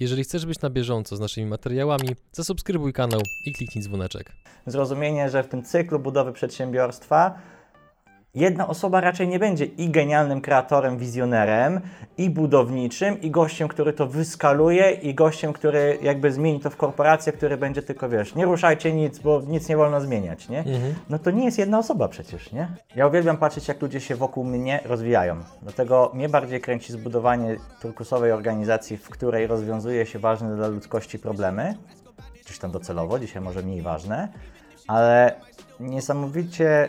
Jeżeli chcesz być na bieżąco z naszymi materiałami, zasubskrybuj kanał i kliknij dzwoneczek. Zrozumienie, że w tym cyklu budowy przedsiębiorstwa jedna osoba raczej nie będzie i genialnym kreatorem, wizjonerem, i budowniczym, i gościem, który to wyskaluje, i gościem, który jakby zmieni to w korporację, który będzie tylko, wiesz, nie ruszajcie nic, bo nic nie wolno zmieniać, nie? No to nie jest jedna osoba przecież, nie? Ja uwielbiam patrzeć, jak ludzie się wokół mnie rozwijają. Dlatego mnie bardziej kręci zbudowanie turkusowej organizacji, w której rozwiązuje się ważne dla ludzkości problemy, gdzieś tam docelowo, dzisiaj może mniej ważne, ale niesamowicie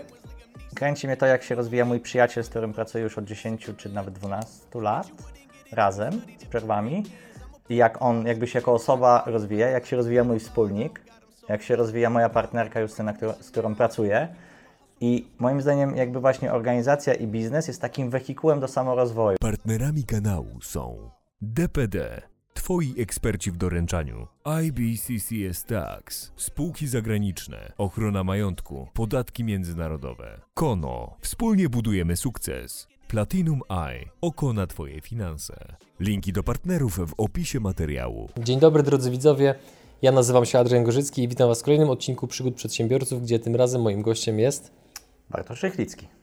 kręci mnie to, jak się rozwija mój przyjaciel, z którym pracuję już od 10 czy nawet 12 lat razem, z przerwami i jak on jakby się jako osoba rozwija, jak się rozwija mój wspólnik, jak się rozwija moja partnerka Justyna, którą- z którą pracuję. I moim zdaniem jakby właśnie organizacja i biznes jest takim wehikułem do samorozwoju. Partnerami kanału są DPD, Twoi eksperci w doręczaniu, IBCCS Tax, spółki zagraniczne, ochrona majątku, podatki międzynarodowe, Kono, wspólnie budujemy sukces, Platinum Eye, oko na Twoje finanse. Linki do partnerów w opisie materiału. Dzień dobry drodzy widzowie, ja nazywam się Adrian Gorzycki i witam Was w kolejnym odcinku Przygód Przedsiębiorców, gdzie tym razem moim gościem jest... Bartosz Rychlicki.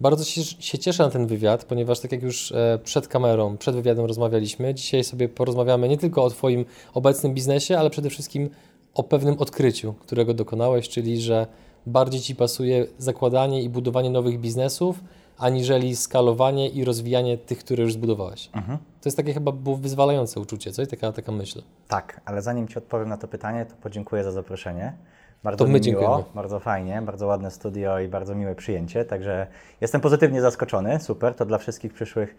Bardzo się, się cieszę na ten wywiad, ponieważ tak jak już e, przed kamerą, przed wywiadem rozmawialiśmy, dzisiaj sobie porozmawiamy nie tylko o Twoim obecnym biznesie, ale przede wszystkim o pewnym odkryciu, którego dokonałeś, czyli że bardziej Ci pasuje zakładanie i budowanie nowych biznesów, aniżeli skalowanie i rozwijanie tych, które już zbudowałeś. To jest takie chyba było wyzwalające uczucie, co? I taka, taka myśl. Tak, ale zanim Ci odpowiem na to pytanie, to podziękuję za zaproszenie. Bardzo To my mi miło, dziękujemy. bardzo fajnie, bardzo ładne studio i bardzo miłe przyjęcie, także jestem pozytywnie zaskoczony, super, to dla wszystkich przyszłych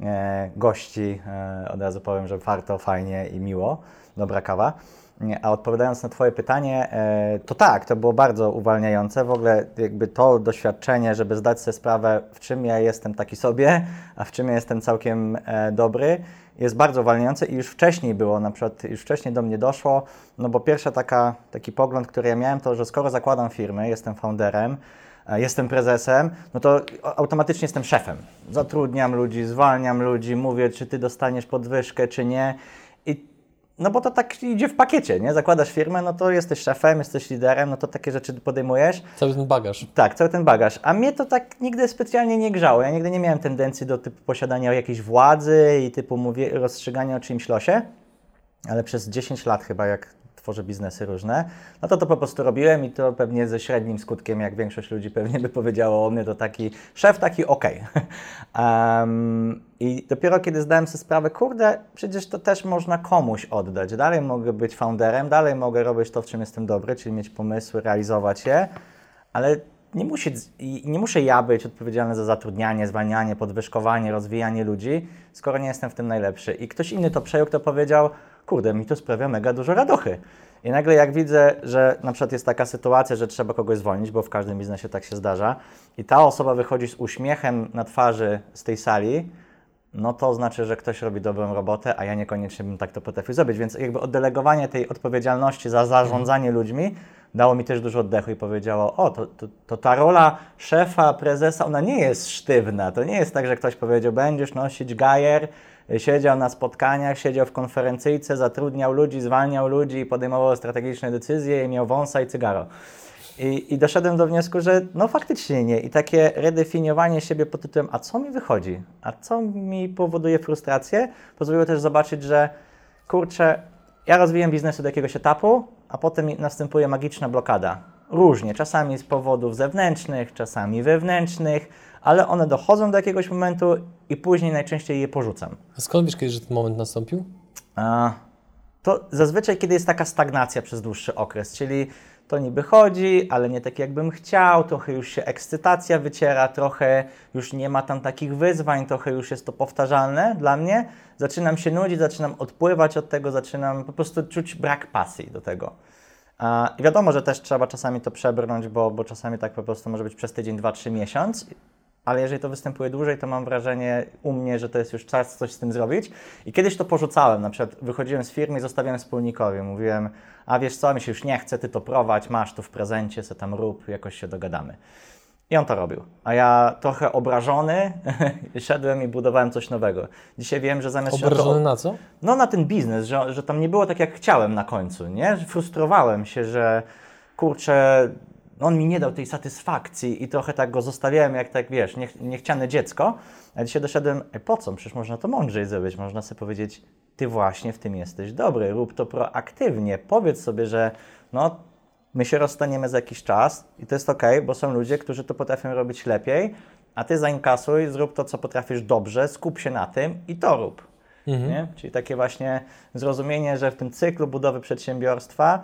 e, gości e, od razu powiem, że warto, fajnie i miło, dobra kawa. Nie, A odpowiadając na Twoje pytanie, e, to tak, to było bardzo uwalniające. W ogóle jakby to doświadczenie, żeby zdać sobie sprawę, w czym ja jestem taki sobie, a w czym ja jestem całkiem e, dobry, jest bardzo uwalniające i już wcześniej było, na przykład już wcześniej do mnie doszło, no bo pierwsza taka, taki pogląd, który ja miałem, to, że skoro zakładam firmy, jestem founderem, e, jestem prezesem, no to automatycznie jestem szefem. Zatrudniam ludzi, zwalniam ludzi, mówię, czy ty dostaniesz podwyżkę, czy nie. No bo to tak idzie w pakiecie, nie? Zakładasz firmę, no to jesteś szefem, jesteś liderem, no to takie rzeczy podejmujesz. Cały ten bagaż. Tak, cały ten bagaż. A mnie to tak nigdy specjalnie nie grzało. Ja nigdy nie miałem tendencji do typu posiadania jakiejś władzy i typu mówię, rozstrzygania o czyimś losie. Ale przez 10 lat chyba, jak tworzę biznesy różne, no to to po prostu robiłem i to pewnie ze średnim skutkiem, jak większość ludzi pewnie by powiedziało o mnie, to taki szef, taki okej. Em, I dopiero kiedy zdałem sobie sprawę, kurde, przecież to też można komuś oddać. Dalej mogę być founderem, dalej mogę robić to, w czym jestem dobry, czyli mieć pomysły, realizować je, ale nie, musi, nie muszę ja być odpowiedzialny za zatrudnianie, zwalnianie, podwyżkowanie, rozwijanie ludzi, skoro nie jestem w tym najlepszy. I ktoś inny to przejął, kto powiedział, kurde, mi to sprawia mega dużo radochy. I nagle jak widzę, że na przykład jest taka sytuacja, że trzeba kogoś zwolnić, bo w każdym biznesie tak się zdarza, i ta osoba wychodzi z uśmiechem na twarzy z tej sali, no to znaczy, że ktoś robi dobrą robotę, a ja niekoniecznie bym tak to potrafił zrobić. Więc jakby oddelegowanie tej odpowiedzialności za zarządzanie ludźmi dało mi też dużo oddechu i powiedziało, o, to, to, to ta rola szefa, prezesa, ona nie jest sztywna. To nie jest tak, że ktoś powiedział, będziesz nosić gajer, siedział na spotkaniach, siedział w konferencyjce, zatrudniał ludzi, zwalniał ludzi, podejmował strategiczne decyzje i miał wąsa i cygaro. I, I doszedłem do wniosku, że no faktycznie nie. I takie redefiniowanie siebie pod tytułem, a co mi wychodzi? A co mi powoduje frustrację? Pozwoliło też zobaczyć, że kurczę, ja rozwijam biznesy do jakiegoś etapu, a potem następuje magiczna blokada. Różnie, czasami z powodów zewnętrznych, czasami wewnętrznych, ale one dochodzą do jakiegoś momentu i później najczęściej je porzucam. A skąd wiesz, kiedy że ten moment nastąpił? A, To zazwyczaj, kiedy jest taka stagnacja przez dłuższy okres, czyli to niby chodzi, ale nie tak jakbym chciał, trochę już się ekscytacja wyciera, trochę już nie ma tam takich wyzwań, trochę już jest to powtarzalne dla mnie. Zaczynam się nudzić, zaczynam odpływać od tego, zaczynam po prostu czuć brak pasji do tego. I wiadomo, że też trzeba czasami to przebrnąć, bo, bo czasami tak po prostu może być przez tydzień, dwa, trzy miesiąc. Ale jeżeli to występuje dłużej, to mam wrażenie u mnie, że to jest już czas coś z tym zrobić. I kiedyś to porzucałem, na przykład wychodziłem z firmy i zostawiałem wspólnikowi. Mówiłem, a wiesz co, mi się już nie chce, ty to prowadź, masz tu w prezencie, se tam rób, jakoś się dogadamy. I on to robił. A ja trochę obrażony szedłem i budowałem coś nowego. Dzisiaj wiem, że zamiast się na to Obrażony na co? no na ten biznes, że, że tam nie było tak jak chciałem na końcu, nie? Frustrowałem się, że kurczę, on mi nie dał tej satysfakcji i trochę tak go zostawiałem jak tak, wiesz, niech, niechciane dziecko. A dzisiaj doszedłem, Ej, po co? Przecież można to mądrzej zrobić. Można sobie powiedzieć, ty właśnie w tym jesteś dobry, rób to proaktywnie. Powiedz sobie, że no, my się rozstaniemy za jakiś czas i to jest ok, bo są ludzie, którzy to potrafią robić lepiej, a ty zainkasuj, zrób to, co potrafisz dobrze, skup się na tym i to rób. Nie? Czyli takie właśnie zrozumienie, że w tym cyklu budowy przedsiębiorstwa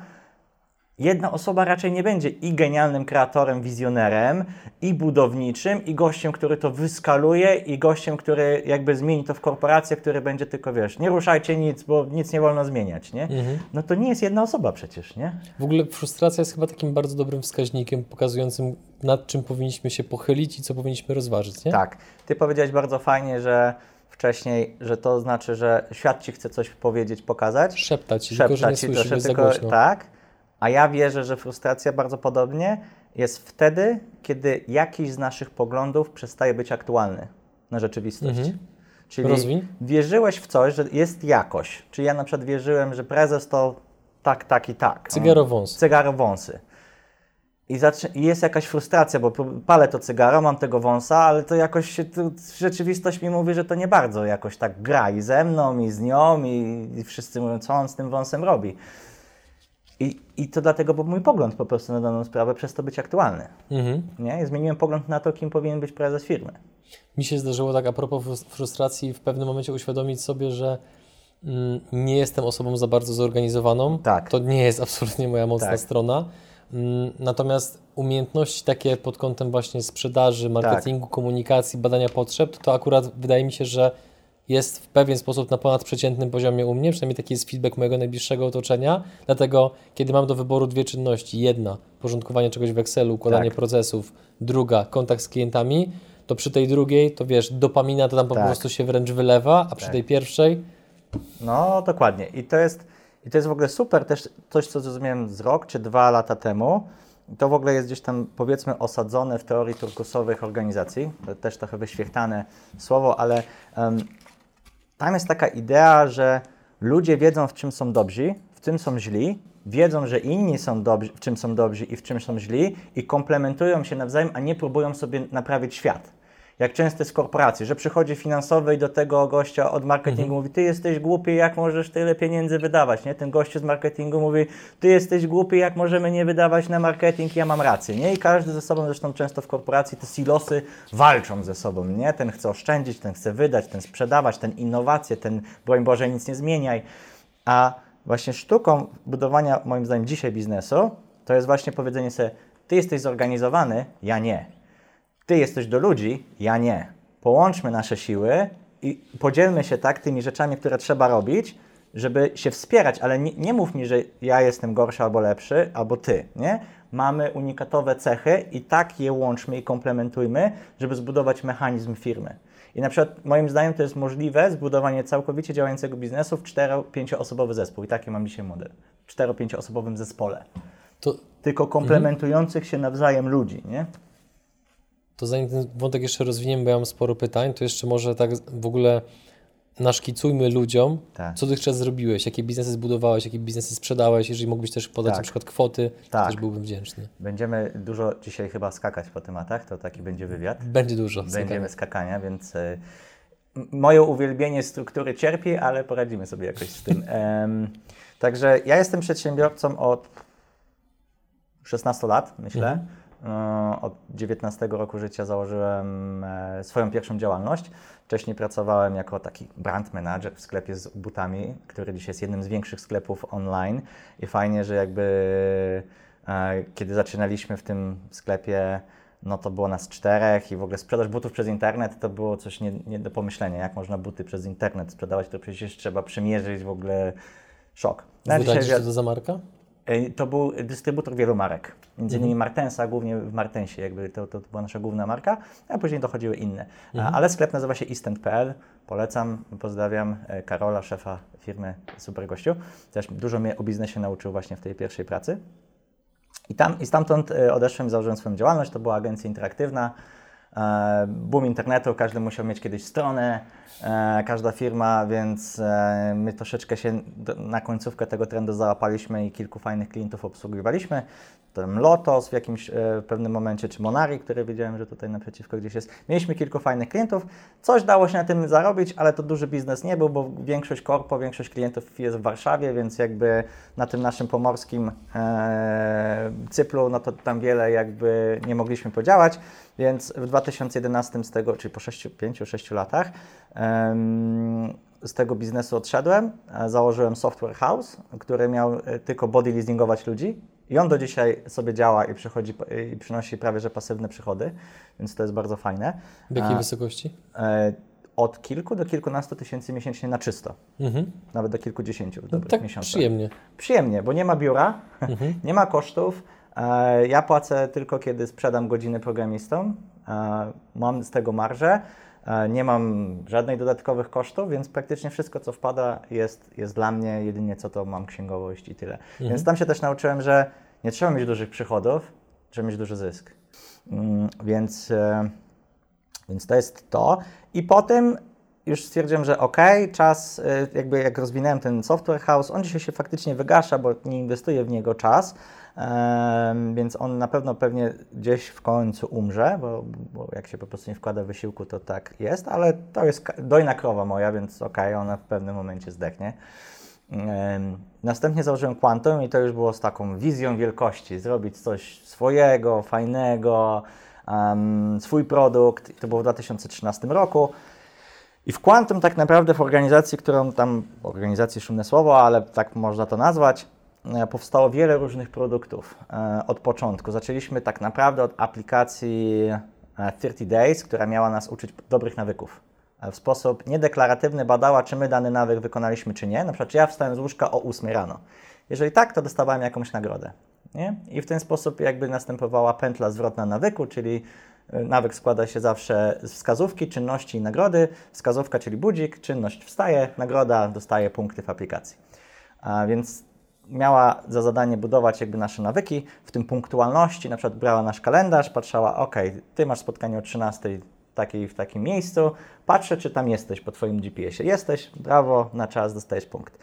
jedna osoba raczej nie będzie i genialnym kreatorem, wizjonerem, i budowniczym, i gościem, który to wyskaluje, i gościem, który jakby zmieni to w korporację, który będzie tylko, wiesz, nie ruszajcie nic, bo nic nie wolno zmieniać, nie? No to nie jest jedna osoba przecież, nie? W ogóle frustracja jest chyba takim bardzo dobrym wskaźnikiem pokazującym, nad czym powinniśmy się pochylić i co powinniśmy rozważyć, nie? Tak. Ty powiedziałeś bardzo fajnie, że wcześniej, że to znaczy, że świat ci chce coś powiedzieć, pokazać. Szeptać, tylko że nie ci słyszy, za tylko głośno. tak, a ja wierzę, że frustracja bardzo podobnie jest wtedy, kiedy jakiś z naszych poglądów przestaje być aktualny na rzeczywistość. Mhm. Czyli Rozwiń. wierzyłeś w coś, że jest jakość. Czyli ja na przykład wierzyłem, że prezes to tak, tak i tak. Cygarowąs. Cygaro wąsy. I, I jest jakaś frustracja, bo palę to cygaro, mam tego wąsa, ale to jakoś się, to rzeczywistość mi mówi, że to nie bardzo jakoś tak gra i ze mną, i z nią, i, i wszyscy mówią, co on z tym wąsem robi. I, I to dlatego, bo mój pogląd po prostu na daną sprawę przez to być aktualny. Mhm. Nie? I zmieniłem pogląd na to, kim powinien być prezes firmy. Mi się zdarzyło tak a propos frus- frustracji w pewnym momencie uświadomić sobie, że mm, nie jestem osobą za bardzo zorganizowaną. Tak. To nie jest absolutnie moja mocna Tak. strona. Mm, Natomiast umiejętności takie pod kątem właśnie sprzedaży, marketingu, komunikacji, badania potrzeb, to akurat wydaje mi się, że jest w pewien sposób na ponadprzeciętnym poziomie u mnie, przynajmniej taki jest feedback mojego najbliższego otoczenia. Dlatego, kiedy mam do wyboru dwie czynności, jedna porządkowanie czegoś w Excelu, układanie Tak. procesów, druga kontakt z klientami, to przy tej drugiej, to wiesz, dopamina to tam po Tak. prostu się wręcz wylewa, a przy Tak. tej pierwszej, No, dokładnie. I to jest, i to jest w ogóle super też coś, co zrozumiałem z rok czy dwa lata temu. To w ogóle jest gdzieś tam, powiedzmy, osadzone w teorii turkusowych organizacji. To też trochę wyświechtane słowo, ale em, tam jest taka idea, że ludzie wiedzą, w czym są dobrzy, w czym są źli, wiedzą, że inni są dobrzy, w czym są dobrzy i w czym są źli i komplementują się nawzajem, a nie próbują sobie naprawić świat. Jak często jest w korporacji, że przychodzi finansowy i do tego gościa od marketingu mówi, ty jesteś głupi, jak możesz tyle pieniędzy wydawać, nie? Ten gościu z marketingu mówi, ty jesteś głupi, jak możemy nie wydawać na marketing, ja mam rację, nie? I każdy ze sobą, zresztą często w korporacji te silosy walczą ze sobą, nie? Ten chce oszczędzić, ten chce wydać, ten sprzedawać, ten innowacje, ten, broń Boże, nic nie zmieniaj. A właśnie sztuką budowania, moim zdaniem, dzisiaj biznesu, to jest właśnie powiedzenie sobie, ty jesteś zorganizowany, ja nie. Ty jesteś do ludzi, ja nie. Połączmy nasze siły i podzielmy się tak tymi rzeczami, które trzeba robić, żeby się wspierać, ale nie, nie mów mi, że ja jestem gorszy albo lepszy, albo ty, nie? Mamy unikatowe cechy i tak je łączmy i komplementujmy, żeby zbudować mechanizm firmy. I na przykład moim zdaniem to jest możliwe zbudowanie całkowicie działającego biznesu w 4-5 osobowy zespół. I taki mam dzisiaj model. W 4-5 osobowym zespole. to, Tylko komplementujących się nawzajem ludzi, nie? To zanim ten wątek jeszcze rozwiniemy, bo ja mam sporo pytań, to jeszcze może tak w ogóle naszkicujmy ludziom, Tak. co dotychczas zrobiłeś, jakie biznesy zbudowałeś, jakie biznesy sprzedałeś, jeżeli mógłbyś też podać Tak. na przykład kwoty, Tak. też byłbym wdzięczny. Będziemy dużo dzisiaj chyba skakać po tematach, to taki będzie wywiad. Będzie dużo. Będziemy skakania, więc e, m- moje uwielbienie struktury cierpi, ale poradzimy sobie jakoś z tym. Także ja jestem przedsiębiorcą od 16 lat, myślę. E, Od 19 roku życia założyłem e, swoją pierwszą działalność. Wcześniej pracowałem jako taki brand manager w sklepie z butami, który dzisiaj jest jednym z większych sklepów online. I fajnie, że jakby e, kiedy zaczynaliśmy w tym sklepie, no to było nas czterech i w ogóle sprzedaż butów przez internet to było coś nie, nie do pomyślenia. Jak można buty przez internet sprzedawać, to przecież trzeba przymierzyć w ogóle szok. No, a dzisiaj to za marka? E, To był dystrybutor wielu marek, między innymi Martensa, głównie w Martensie, jakby to, to, była nasza główna marka, a później dochodziły inne. A, Ale sklep nazywa się Instant.pl, polecam, pozdrawiam e, Karola, szefa firmy, super gościu. Też dużo mnie o biznesie nauczył właśnie w tej pierwszej pracy. I, tam, I stamtąd e, odeszłem założyłem swoją działalność. To była agencja interaktywna. Boom internetu, każdy musiał mieć kiedyś stronę, każda firma, więc my troszeczkę się na końcówkę tego trendu załapaliśmy i kilku fajnych klientów obsługiwaliśmy tam Lotos w jakimś e, pewnym momencie, czy Monari, który wiedziałem, że tutaj naprzeciwko gdzieś jest. Mieliśmy kilku fajnych klientów. Coś dało się na tym zarobić, ale to duży biznes nie był, bo większość korpo, większość klientów jest w Warszawie, więc jakby na tym naszym pomorskim e, cyplu, no to tam wiele jakby nie mogliśmy podziałać. Więc w 2011 z tego, czyli po 5-6 latach, z tego biznesu odszedłem, założyłem software house, który miał e, tylko body leasingować ludzi i on do dzisiaj sobie działa i, przychodzi, i przynosi prawie że pasywne przychody, więc to jest bardzo fajne. W jakiej wysokości? E, od kilku do kilkunastu tysięcy miesięcznie na czysto. Mhm. Nawet do kilkudziesięciu w dobrych no tak miesiącach. Przyjemnie. Przyjemnie, bo nie ma biura, mhm. nie ma kosztów. E, ja płacę tylko kiedy sprzedam godziny programistom. Mam z tego marżę. E, nie mam żadnych dodatkowych kosztów, więc praktycznie wszystko, co wpada, jest, jest dla mnie, jedynie co to mam księgowość i tyle. Mhm. Więc tam się też nauczyłem, że nie trzeba mieć dużych przychodów, trzeba mieć duży zysk. Mm, więc, e, więc to jest to. I potem już stwierdziłem, że ok, czas, e, jakby jak rozwinąłem ten software house, on dzisiaj się faktycznie wygasza, bo nie inwestuję w niego czas, więc on na pewno pewnie gdzieś w końcu umrze, bo, bo, jak się po prostu nie wkłada wysiłku, to tak jest, ale to jest dojna krowa moja, więc ok, ona w pewnym momencie zdechnie. Następnie założyłem Quantum i to już było z taką wizją wielkości, zrobić coś swojego, fajnego, um, swój produkt. To było w 2013 roku. I w Quantum tak naprawdę w organizacji, którą tam, organizacji szumne słowo, ale tak można to nazwać, powstało wiele różnych produktów e, od początku. Zaczęliśmy tak naprawdę od aplikacji 30 e, Days, która miała nas uczyć dobrych nawyków. W sposób niedeklaratywny badała, czy my dany nawyk wykonaliśmy, czy nie. Na przykład, czy ja wstałem z łóżka o 8 rano. Jeżeli tak, to dostawałem jakąś nagrodę. Nie? I w ten sposób jakby następowała pętla zwrotna nawyku, czyli nawyk składa się zawsze z wskazówki, czynności i nagrody. Wskazówka, czyli budzik, czynność wstaje, nagroda dostaje punkty w aplikacji. A więc miała za zadanie budować jakby nasze nawyki, w tym punktualności, na przykład brała nasz kalendarz, patrzała, ok, ty masz spotkanie o 13 takiej, w takim miejscu, patrzę, czy tam jesteś po Twoim GPS-ie. Jesteś, brawo, na czas dostajesz punkt.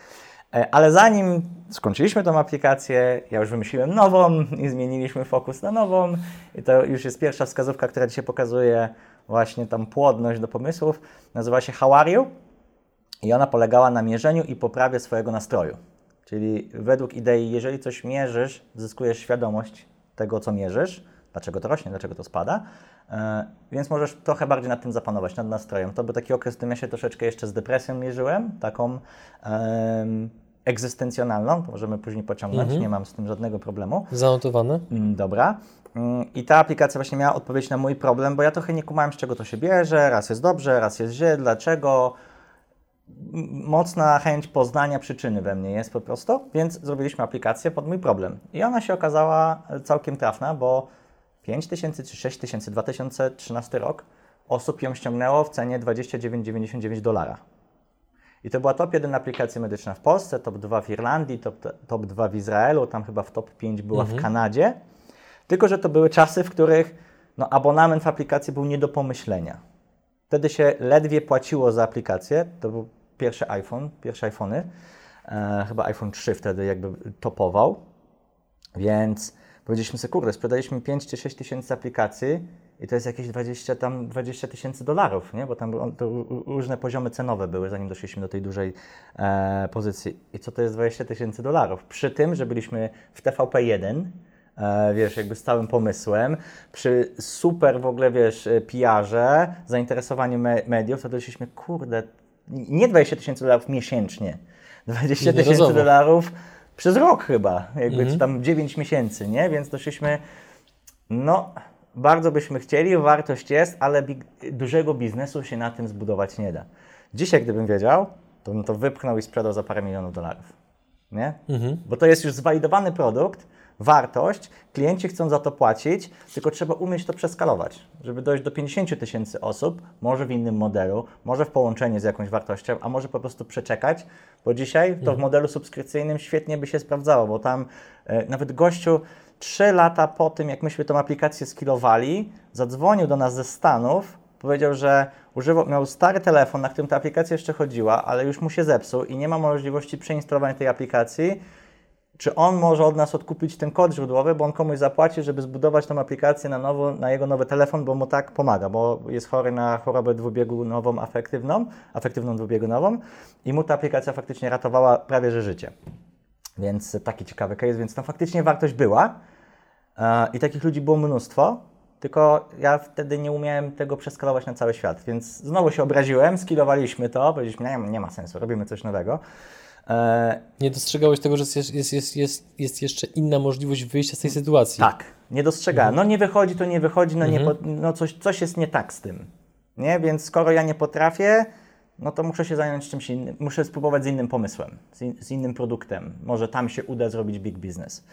E, ale zanim skończyliśmy tą aplikację, ja już wymyśliłem nową i zmieniliśmy fokus na nową. I to już jest pierwsza wskazówka, która dzisiaj pokazuje właśnie tam płodność do pomysłów. Nazywa się How? I ona polegała na mierzeniu i poprawie swojego nastroju. Czyli według idei, jeżeli coś mierzysz, zyskujesz świadomość tego, co mierzysz, dlaczego to rośnie, dlaczego to spada, e, więc możesz trochę bardziej nad tym zapanować, nad nastrojem. To był taki okres, w którym ja się troszeczkę jeszcze z depresją mierzyłem, taką egzystencjonalną, to możemy później pociągnąć, mhm. nie mam z tym żadnego problemu. Zanotowane. Mm, dobra. Mm, I ta aplikacja właśnie miała odpowiedź na mój problem, bo ja trochę nie kumałem, z czego to się bierze, raz jest dobrze, raz jest źle, dlaczego, mocna chęć poznania przyczyny we mnie jest po prostu, więc zrobiliśmy aplikację pod mój problem. I ona się okazała całkiem trafna, bo 5 tysięcy czy 6 tysięcy, 2013 rok, osób ją ściągnęło w cenie 29,99 dolara. I to była top 1 aplikacja medyczna w Polsce, top 2 w Irlandii, top, top 2 w Izraelu, tam chyba w top 5 była mhm. w Kanadzie. Tylko, że to były czasy, w których no, abonament w aplikacji był nie do pomyślenia. Wtedy się ledwie płaciło za aplikację. To był pierwszy iPhone, pierwsze iPhony. E, chyba iPhone 3 wtedy jakby topował. Więc powiedzieliśmy sobie, kurde, sprzedaliśmy 5 czy 6 tysięcy aplikacji i to jest jakieś 20 tam 20 tysięcy dolarów, nie? Bo tam różne poziomy cenowe były, zanim doszliśmy do tej dużej e, pozycji. I co to jest 20 tysięcy dolarów? Przy tym, że byliśmy w TVP1, e, wiesz, jakby z całym pomysłem, przy super w ogóle, wiesz, PR-ze, zainteresowaniu me mediów, to doszliśmy, kurde, nie 20 tysięcy dolarów miesięcznie, 20 tysięcy dolarów przez rok chyba, jakby, mhm. czy tam 9 miesięcy, nie? Więc doszliśmy, no, bardzo byśmy chcieli, wartość jest, ale big, dużego biznesu się na tym zbudować nie da. Dzisiaj, gdybym wiedział, to bym to wypchnął i sprzedał za parę milionów dolarów, nie? Mhm. Bo to jest już zwalidowany produkt, wartość, klienci chcą za to płacić, tylko trzeba umieć to przeskalować, żeby dojść do 50 tysięcy osób, może w innym modelu, może w połączeniu z jakąś wartością, a może po prostu przeczekać, bo dzisiaj to w mhm. modelu subskrypcyjnym świetnie by się sprawdzało, bo tam e, nawet gościu trzy lata po tym, jak myśmy tą aplikację skilowali, zadzwonił do nas ze Stanów, powiedział, że używał, miał stary telefon, na którym ta aplikacja jeszcze chodziła, ale już mu się zepsuł i nie ma możliwości przeinstalowania tej aplikacji. Czy on może od nas odkupić ten kod źródłowy, bo on komuś zapłaci, żeby zbudować tą aplikację na, nowo, na jego nowy telefon, bo mu tak pomaga, bo jest chory na chorobę dwubiegunową afektywną, afektywną dwubiegunową i mu ta aplikacja faktycznie ratowała prawie że życie. Więc taki ciekawy case, więc tam faktycznie wartość była e, i takich ludzi było mnóstwo, tylko ja wtedy nie umiałem tego przeskalować na cały świat, więc znowu się obraziłem, skilowaliśmy to, powiedzieliśmy, nie, nie ma sensu, robimy coś nowego. E, nie dostrzegałeś tego, że jest, jest, jest, jest, jest jeszcze inna możliwość wyjścia z tej sytuacji. Tak, nie dostrzegałem. Mhm. No nie wychodzi, to nie wychodzi, no, mhm. nie po, no coś, coś jest nie tak z tym. Nie? Więc skoro ja nie potrafię, no to muszę się zająć czymś innym, muszę spróbować z innym pomysłem, z, in, z innym produktem. Może tam się uda zrobić big business.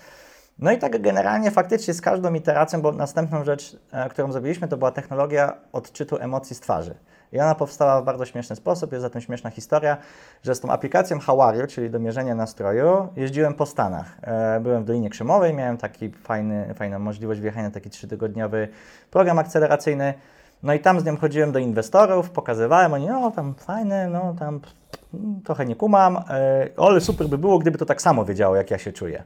No i tak generalnie faktycznie z każdą iteracją, bo następną rzecz, e, którą zrobiliśmy, to była technologia odczytu emocji z twarzy. I ona powstała w bardzo śmieszny sposób, jest za tym śmieszna historia, że z tą aplikacją Hawariu, czyli do mierzenia nastroju, jeździłem po Stanach. E, byłem w Dolinie Krzemowej, miałem taki fajny, fajną możliwość wjechania na taki trzytygodniowy program akceleracyjny. No i tam z nią chodziłem do inwestorów, pokazywałem, oni, no tam fajne, no tam trochę nie kumam, e, ale super by było, gdyby to tak samo wiedziało, jak ja się czuję.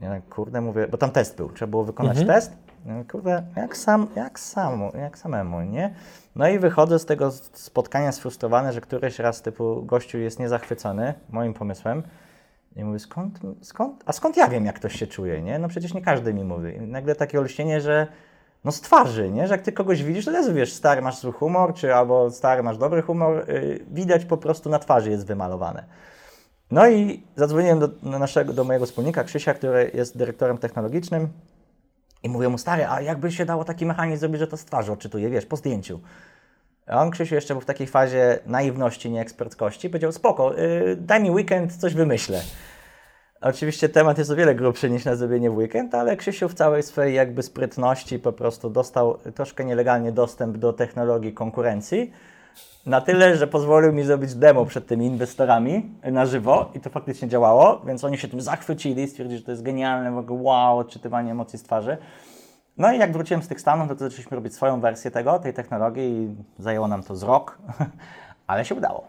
Ja kurde mówię, bo tam test był, trzeba było wykonać mhm. test. Kurde, jak sam, jak samo, jak samemu, nie? No i wychodzę z tego spotkania sfrustrowany, że któryś raz typu gościu jest niezachwycony moim pomysłem. I mówię, skąd, skąd, a skąd ja wiem, jak ktoś się czuje, nie? No przecież nie każdy mi mówi. I nagle takie olśnienie, że no z twarzy, nie? Że jak ty kogoś widzisz, to też wiesz, stary masz zły humor, czy albo stary masz dobry humor, yy, widać po prostu na twarzy jest wymalowane. No i zadzwoniłem do, naszego, do mojego wspólnika Krzysia, który jest dyrektorem technologicznym i mówię mu, stary, a jakby się dało taki mechanizm zrobić, że to z twarzy odczytuje, wiesz, po zdjęciu. A on, Krzysiu, jeszcze był w takiej fazie naiwności, nieeksperckości. Powiedział, spoko, yy, daj mi weekend, coś wymyślę. Oczywiście temat jest o wiele grubszy niż na zrobienie w weekend, ale Krzysiu w całej swojej jakby sprytności po prostu dostał troszkę nielegalnie dostęp do technologii konkurencji. Na tyle, że pozwolił mi zrobić demo przed tymi inwestorami na żywo i to faktycznie działało, więc oni się tym zachwycili, stwierdzili, że to jest genialne, w ogóle wow, odczytywanie emocji z twarzy. No i jak wróciłem z tych Stanów, no to zaczęliśmy robić swoją wersję tego, tej technologii i zajęło nam to z rok, ale się udało.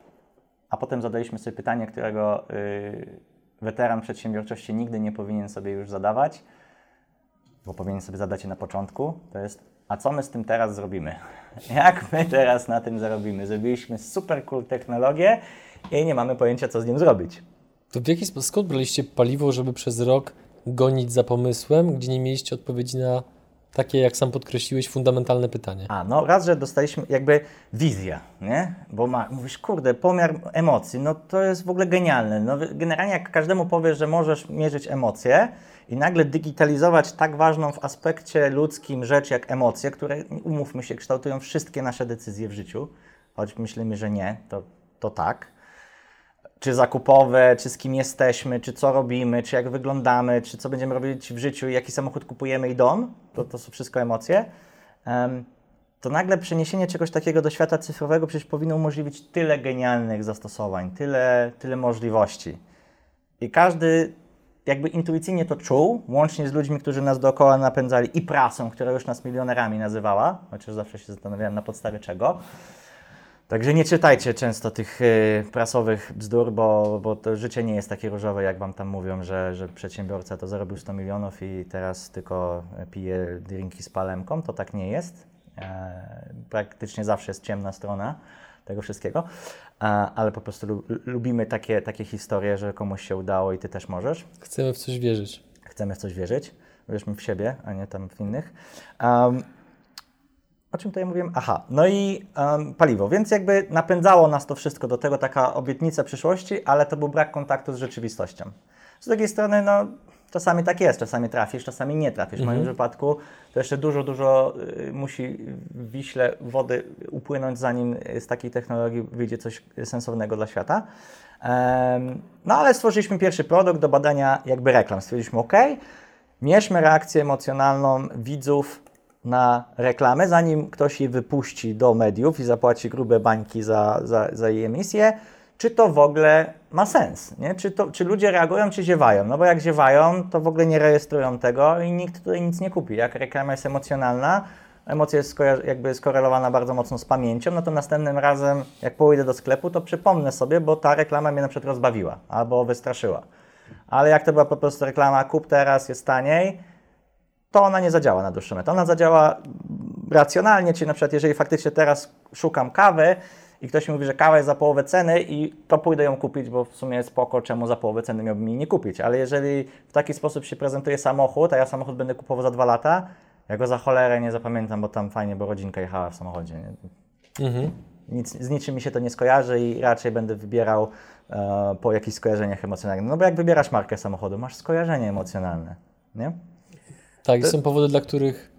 A potem zadaliśmy sobie pytanie, którego yy, weteran przedsiębiorczości nigdy nie powinien sobie już zadawać, bo powinien sobie zadać je na początku, to jest a co my z tym teraz zrobimy? Jak my teraz na tym zarobimy? Zrobiliśmy super cool technologię i nie mamy pojęcia, co z nim zrobić. To w jaki sposób, skąd braliście paliwo, żeby przez rok gonić za pomysłem, gdzie nie mieliście odpowiedzi na takie, jak sam podkreśliłeś, fundamentalne pytanie? A, no raz, że dostaliśmy jakby wizję, nie? Bo ma, mówisz, kurde, pomiar emocji, no to jest w ogóle genialne. No, generalnie jak każdemu powiesz, że możesz mierzyć emocje, i nagle digitalizować tak ważną w aspekcie ludzkim rzecz jak emocje, które, umówmy się, kształtują wszystkie nasze decyzje w życiu, choć myślimy, że nie, to, to tak. Czy zakupowe, czy z kim jesteśmy, czy co robimy, czy jak wyglądamy, czy co będziemy robić w życiu, jaki samochód kupujemy i dom, to, to są wszystko emocje. Um, to nagle przeniesienie czegoś takiego do świata cyfrowego przecież powinno umożliwić tyle genialnych zastosowań, tyle, tyle możliwości. I każdy jakby intuicyjnie to czuł, łącznie z ludźmi, którzy nas dookoła napędzali i prasą, która już nas milionerami nazywała, chociaż zawsze się zastanawiałem na podstawie czego. Także nie czytajcie często tych y, prasowych bzdur, bo, bo to życie nie jest takie różowe, jak wam tam mówią, że, że przedsiębiorca to zarobił 100 milionów i teraz tylko pije drinki z palemką. To tak nie jest. E, praktycznie zawsze jest ciemna strona tego wszystkiego, ale po prostu lubimy takie, takie historie, że komuś się udało i ty też możesz. Chcemy w coś wierzyć. Chcemy w coś wierzyć. Wierzmy w siebie, a nie tam w innych. Um, o czym tutaj mówiłem? Aha, no i um, paliwo, więc jakby napędzało nas to wszystko do tego taka obietnica przyszłości, ale to był brak kontaktu z rzeczywistością. Z drugiej strony, no Czasami tak jest, czasami trafisz, czasami nie trafisz. W moim mhm. przypadku to jeszcze dużo, dużo y, musi w Wiśle wody upłynąć, zanim z takiej technologii wyjdzie coś sensownego dla świata. No ale stworzyliśmy pierwszy produkt do badania jakby reklam. Stwierdziliśmy, ok, mierzmy reakcję emocjonalną widzów na reklamę, zanim ktoś je wypuści do mediów i zapłaci grube bańki za, za, za jej emisję, czy to w ogóle ma sens, nie? Czy, to, czy ludzie reagują, czy ziewają, no bo jak ziewają, to w ogóle nie rejestrują tego i nikt tutaj nic nie kupi. Jak reklama jest emocjonalna, emocja jest jakby skorelowana bardzo mocno z pamięcią, no to następnym razem, jak pójdę do sklepu, to przypomnę sobie, bo ta reklama mnie na przykład rozbawiła albo wystraszyła. Ale jak to była po prostu reklama, kup teraz, jest taniej, to ona nie zadziała na dłuższą metę. Ona zadziała racjonalnie, czyli na przykład jeżeli faktycznie teraz szukam kawy i ktoś mi mówi, że kawa jest za połowę ceny i to pójdę ją kupić, bo w sumie jest spoko, czemu za połowę ceny miałbym jej nie kupić. Ale jeżeli w taki sposób się prezentuje samochód, a ja samochód będę kupował za dwa lata, ja go za cholerę nie zapamiętam, bo tam fajnie, bo rodzinka jechała w samochodzie. Mhm. Nic, z niczym mi się to nie skojarzy i raczej będę wybierał e, po jakichś skojarzeniach emocjonalnych. No bo jak wybierasz markę samochodu, masz skojarzenie emocjonalne, nie? Tak, to... są powody, dla których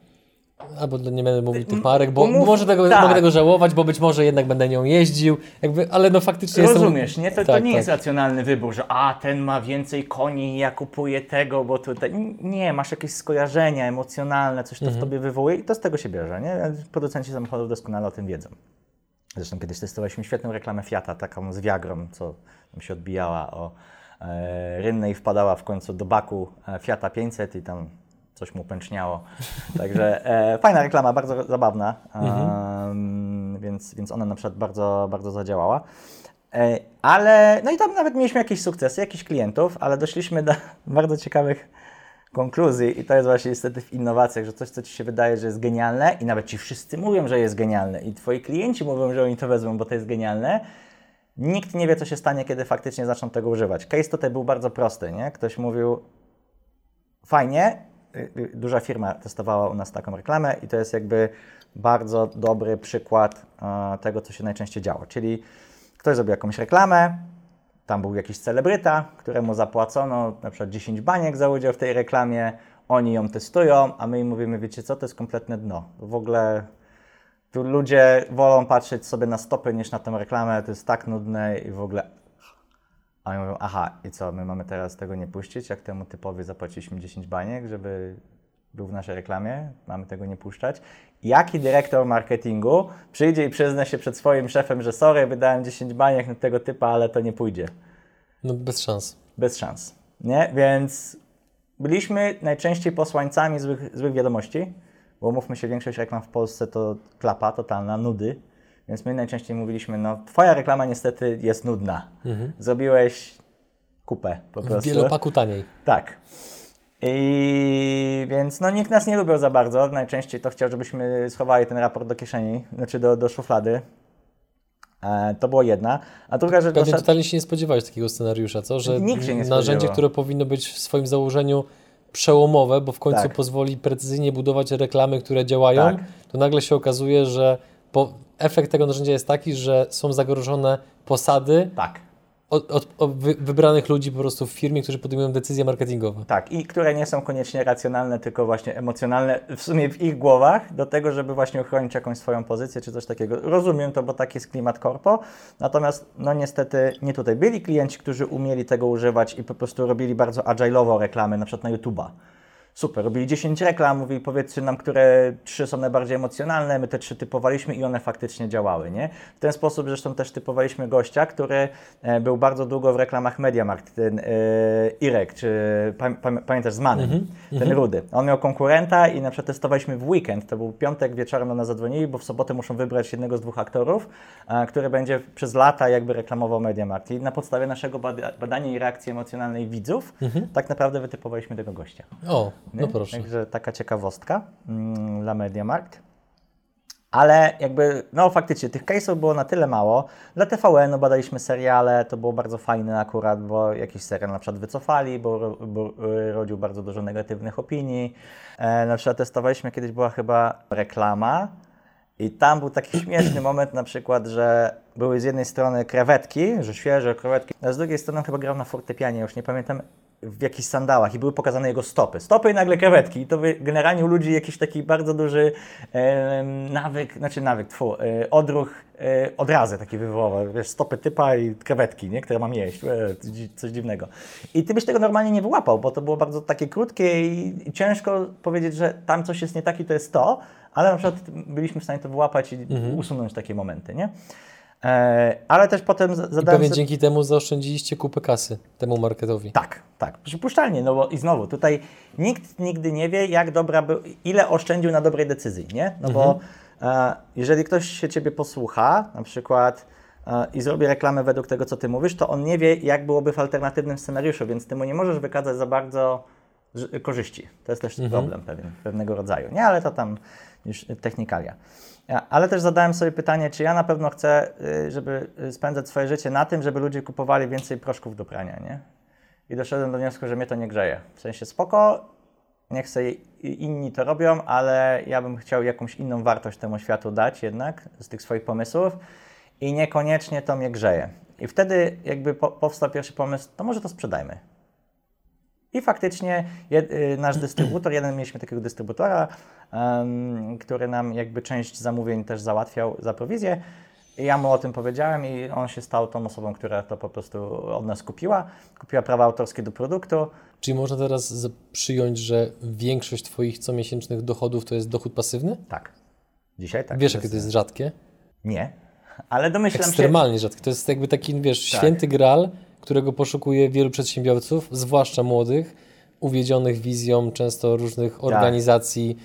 Albo nie będę mówić tych marek, bo Mów, może tego, tak. mogę tego żałować, bo być może jednak będę nią jeździł, jakby, ale no faktycznie Rozumiesz, jestem... nie? To, tak, to nie tak. jest racjonalny wybór, że a, ten ma więcej koni, ja kupuję tego, bo tutaj... Nie, masz jakieś skojarzenia emocjonalne, coś to mhm. w tobie wywołuje i to z tego się bierze, nie? Producenci samochodów doskonale o tym wiedzą. Zresztą kiedyś testowaliśmy świetną reklamę Fiata, taką z Viagrą, co tam się odbijała o e, rynne i wpadała w końcu do baku e, Fiata 500 i tam coś mu pęczniało. Także e, fajna reklama, bardzo zabawna, mhm. więc, więc ona na przykład bardzo, bardzo zadziałała. E, ale, no i tam nawet mieliśmy jakieś sukcesy, jakichś klientów, ale doszliśmy do bardzo ciekawych konkluzji i to jest właśnie niestety w innowacjach, że coś, co Ci się wydaje, że jest genialne i nawet Ci wszyscy mówią, że jest genialne i Twoi klienci mówią, że oni to wezmą, bo to jest genialne, nikt nie wie, co się stanie, kiedy faktycznie zaczną tego używać. Case tutaj był bardzo prosty, nie? Ktoś mówił, fajnie, duża firma testowała u nas taką reklamę i to jest jakby bardzo dobry przykład tego, co się najczęściej działo. Czyli ktoś zrobił jakąś reklamę, tam był jakiś celebryta, któremu zapłacono na przykład 10 baniek za udział w tej reklamie, oni ją testują, a my im mówimy, wiecie co, to jest kompletne dno. W ogóle tu ludzie wolą patrzeć sobie na stopy niż na tę reklamę, to jest tak nudne i w ogóle a oni mówią, aha, i co, my mamy teraz tego nie puścić, jak temu typowi zapłaciliśmy 10 baniek, żeby był w naszej reklamie, mamy tego nie puszczać. Jaki dyrektor marketingu przyjdzie i przyzna się przed swoim szefem, że sorry, wydałem 10 baniek na tego typa, ale to nie pójdzie? No bez szans. Bez szans, nie? Więc byliśmy najczęściej posłańcami złych, złych wiadomości, bo mówmy się, większość reklam w Polsce to klapa totalna, nudy więc my najczęściej mówiliśmy, no twoja reklama niestety jest nudna. Mhm. Zrobiłeś kupę po prostu. W wielopaku taniej. Tak. I więc no, nikt nas nie lubił za bardzo. Najczęściej to chciał, żebyśmy schowali ten raport do kieszeni, znaczy do, do szuflady. E, to było jedna. A druga rzecz... Pewnie totalnie się nie spodziewałeś takiego scenariusza, co? Że Nikt się nie narzędzie, które powinno być w swoim założeniu przełomowe, bo w końcu tak. pozwoli precyzyjnie budować reklamy, które działają, tak. to nagle się okazuje, że po, efekt tego narzędzia jest taki, że są zagrożone posady tak. od, od, od wy, wybranych ludzi po prostu w firmie, którzy podejmują decyzje marketingowe. Tak, i które nie są koniecznie racjonalne, tylko właśnie emocjonalne, w sumie w ich głowach, do tego, żeby właśnie uchronić jakąś swoją pozycję czy coś takiego. Rozumiem to, bo taki jest klimat korpo, natomiast no niestety nie tutaj. Byli klienci, którzy umieli tego używać i po prostu robili bardzo agile'owo reklamy, na przykład na YouTube'a super, robili 10 reklam, mówili powiedzcie nam, które trzy są najbardziej emocjonalne, my te trzy typowaliśmy i one faktycznie działały, nie? W ten sposób zresztą też typowaliśmy gościa, który e, był bardzo długo w reklamach Mediamarkt, ten e, Irek, czy pamiętasz z Manem, mm -hmm. ten rudy. On miał konkurenta i na przykład testowaliśmy w weekend, to był piątek wieczorem do nas zadzwonili, bo w sobotę muszą wybrać jednego z dwóch aktorów, a, który będzie przez lata jakby reklamował Mediamarkt. I na podstawie naszego bada badania i reakcji emocjonalnej widzów, mm -hmm. tak naprawdę wytypowaliśmy tego gościa. O. No proszę. Także taka ciekawostka mm, dla Mediamarkt. Ale jakby, no faktycznie, tych case'ów było na tyle mało. Dla TVN-u badaliśmy seriale, to było bardzo fajne akurat, bo jakiś serial na przykład wycofali, bo, bo rodził bardzo dużo negatywnych opinii. E, na przykład testowaliśmy, kiedyś była chyba reklama i tam był taki śmieszny moment na przykład, że były z jednej strony krewetki, że świeże krewetki, a z drugiej strony chyba grał na fortepianie, już nie pamiętam, w jakichś sandałach i były pokazane jego stopy. Stopy i nagle krewetki. I to generalnie u ludzi jakiś taki bardzo duży e, nawyk, znaczy nawyk, tfu, e, odruch, e, odrazy taki wywołał. Wiesz, stopy typa i krewetki, nie? które mam jeść. E, coś dziwnego. I ty byś tego normalnie nie wyłapał, bo to było bardzo takie krótkie i, i ciężko powiedzieć, że tam coś jest nie tak i to jest to, ale na przykład byliśmy w stanie to wyłapać i mhm. usunąć takie momenty, nie? E, ale też potem I zadałem pewnie sobie... dzięki temu zaoszczędziliście kupę kasy temu marketowi. Tak, tak, przypuszczalnie, no bo i znowu, tutaj nikt nigdy nie wie, jak dobra był, ile oszczędził na dobrej decyzji, nie? No bo e, jeżeli ktoś się Ciebie posłucha, na przykład e, i zrobi reklamę według tego, co Ty mówisz, to on nie wie, jak byłoby w alternatywnym scenariuszu, więc Ty mu nie możesz wykazać za bardzo korzyści. To jest też problem pewien, pewnego rodzaju, nie? Ale to tam już technikalia. Ja, ale też zadałem sobie pytanie, czy ja na pewno chcę, y, żeby y, spędzać swoje życie na tym, żeby ludzie kupowali więcej proszków do prania, nie? I doszedłem do wniosku, że mnie to nie grzeje. W sensie spoko, niech sobie inni to robią, ale ja bym chciał jakąś inną wartość temu światu dać jednak z tych swoich pomysłów i niekoniecznie to mnie grzeje. I wtedy jakby po, powstał pierwszy pomysł, to może to sprzedajmy. I faktycznie jed, y, nasz dystrybutor, jeden mieliśmy takiego dystrybutora, em, który nam jakby część zamówień też załatwiał za prowizję. I ja mu o tym powiedziałem i on się stał tą osobą, która to po prostu od nas kupiła. Kupiła prawa autorskie do produktu. Czyli można teraz przyjąć, że większość Twoich comiesięcznych dochodów to jest dochód pasywny? Tak. Dzisiaj tak. Wiesz, jakie to jest rzadkie? Nie, ale domyślam się... Ekstremalnie rzadkie. To jest jakby taki, wiesz, Tak. święty gral, którego poszukuje wielu przedsiębiorców, zwłaszcza młodych, uwiedzionych wizją często różnych organizacji,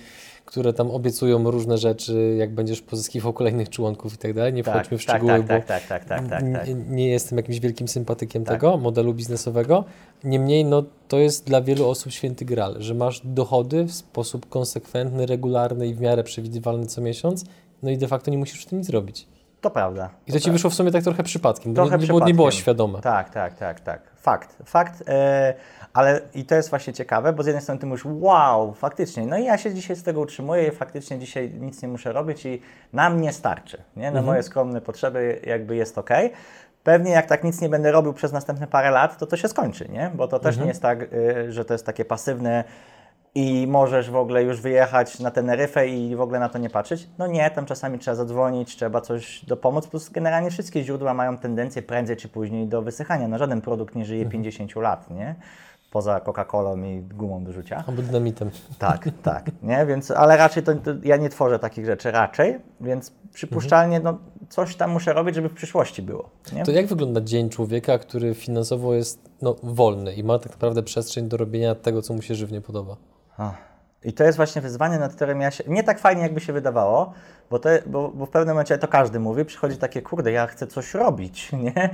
które tam obiecują różne rzeczy, jak będziesz pozyskiwał kolejnych członków i tak dalej. Nie Tak, wchodźmy w tak, szczegóły, tak, bo tak, tak, tak, tak, tak, tak. nie, jestem jakimś wielkim sympatykiem Tak. tego modelu biznesowego. Niemniej, no, to jest dla wielu osób święty gral, że masz dochody w sposób konsekwentny, regularny i w miarę przewidywalny co miesiąc, no i de facto nie musisz w tym nic robić. To prawda. I to ci wyszło w sumie tak trochę przypadkiem, Trochę nie, nie, było, nie było przypadkiem. świadome. Tak, tak, tak, tak. Fakt, fakt. E, ale i to jest właśnie ciekawe, bo z jednej strony ty mówisz, wow, faktycznie. No i ja się dzisiaj z tego utrzymuję i faktycznie dzisiaj nic nie muszę robić i na mnie starczy. Nie? Na Mhm. moje skromne potrzeby jakby jest ok. Pewnie jak tak nic nie będę robił przez następne parę lat, to to się skończy, nie? Bo to też Mhm. nie jest tak, y, że to jest takie pasywne i możesz w ogóle już wyjechać na Teneryfę i w ogóle na to nie patrzeć. No nie, tam czasami trzeba zadzwonić, trzeba coś dopomóc, plus generalnie wszystkie źródła mają tendencję prędzej czy później do wysychania. No żaden produkt nie żyje 50 lat, nie? Poza Coca-Colą i gumą do rzucia. Albo dynamitem. Tak, tak, nie? Więc, ale raczej to, to ja nie tworzę takich rzeczy, raczej, więc przypuszczalnie no, coś tam muszę robić, żeby w przyszłości było, nie? To jak wygląda dzień człowieka, który finansowo jest no, wolny i ma tak naprawdę przestrzeń do robienia tego, co mu się żywnie podoba? I to jest właśnie wyzwanie, nad którym ja się. Nie tak fajnie, jakby się wydawało, bo, to, bo, bo w pewnym momencie to każdy mówi, przychodzi takie, kurde, ja chcę coś robić, nie?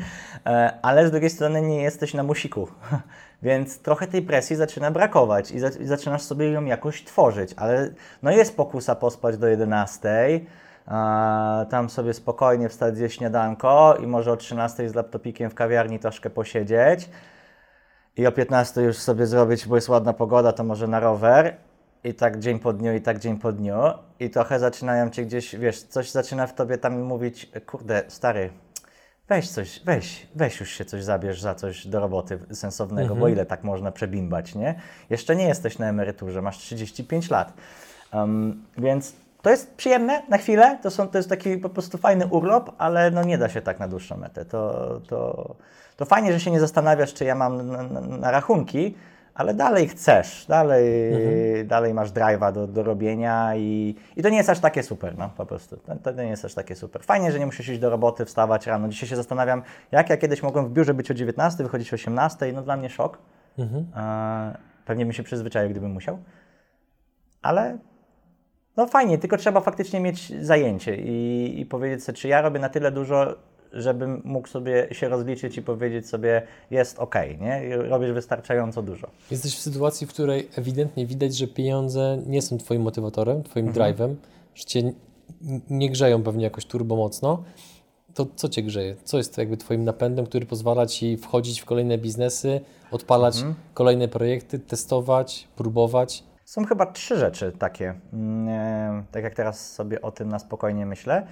E, Ale z drugiej strony nie jesteś na musiku, więc trochę tej presji zaczyna brakować i, za, i zaczynasz sobie ją jakoś tworzyć, ale no jest pokusa pospać do 11. A, tam sobie spokojnie wstać zjeść śniadanko i może o 13 z laptopikiem w kawiarni troszkę posiedzieć i o 15 już sobie zrobić, bo jest ładna pogoda, to może na rower. I tak dzień po dniu, i tak dzień po dniu. I trochę zaczynają cię gdzieś, wiesz, coś zaczyna w tobie tam mówić, kurde, stary, weź coś, weź, weź już się coś zabierz za coś do roboty sensownego, bo ile tak można przebimbać, nie? Jeszcze nie jesteś na emeryturze, masz 35 lat. Um, więc to jest przyjemne na chwilę, to, są, to jest taki po prostu fajny urlop, ale no nie da się tak na dłuższą metę. To, to, to fajnie, że się nie zastanawiasz, czy ja mam na, na, na rachunki, ale dalej chcesz, dalej, dalej masz drive'a do, do robienia i, i to nie jest aż takie super, no po prostu. To, to nie jest aż takie super. Fajnie, że nie musisz iść do roboty, wstawać rano. Dzisiaj się zastanawiam, jak ja kiedyś mogłem w biurze być o 19, wychodzić o 18, no dla mnie szok. E, pewnie bym się przyzwyczaił, gdybym musiał. Ale no fajnie, tylko trzeba faktycznie mieć zajęcie i, i powiedzieć sobie, czy ja robię na tyle dużo, żebym mógł sobie się rozliczyć i powiedzieć sobie, jest ok, nie? Robisz wystarczająco dużo. Jesteś w sytuacji, w której ewidentnie widać, że pieniądze nie są Twoim motywatorem, Twoim drive'em, że Cię nie grzeją pewnie jakoś turbo mocno. To co Cię grzeje? Co jest jakby Twoim napędem, który pozwala Ci wchodzić w kolejne biznesy, odpalać kolejne projekty, testować, próbować? Są chyba trzy rzeczy takie, mm, e, tak jak teraz sobie o tym na spokojnie myślę.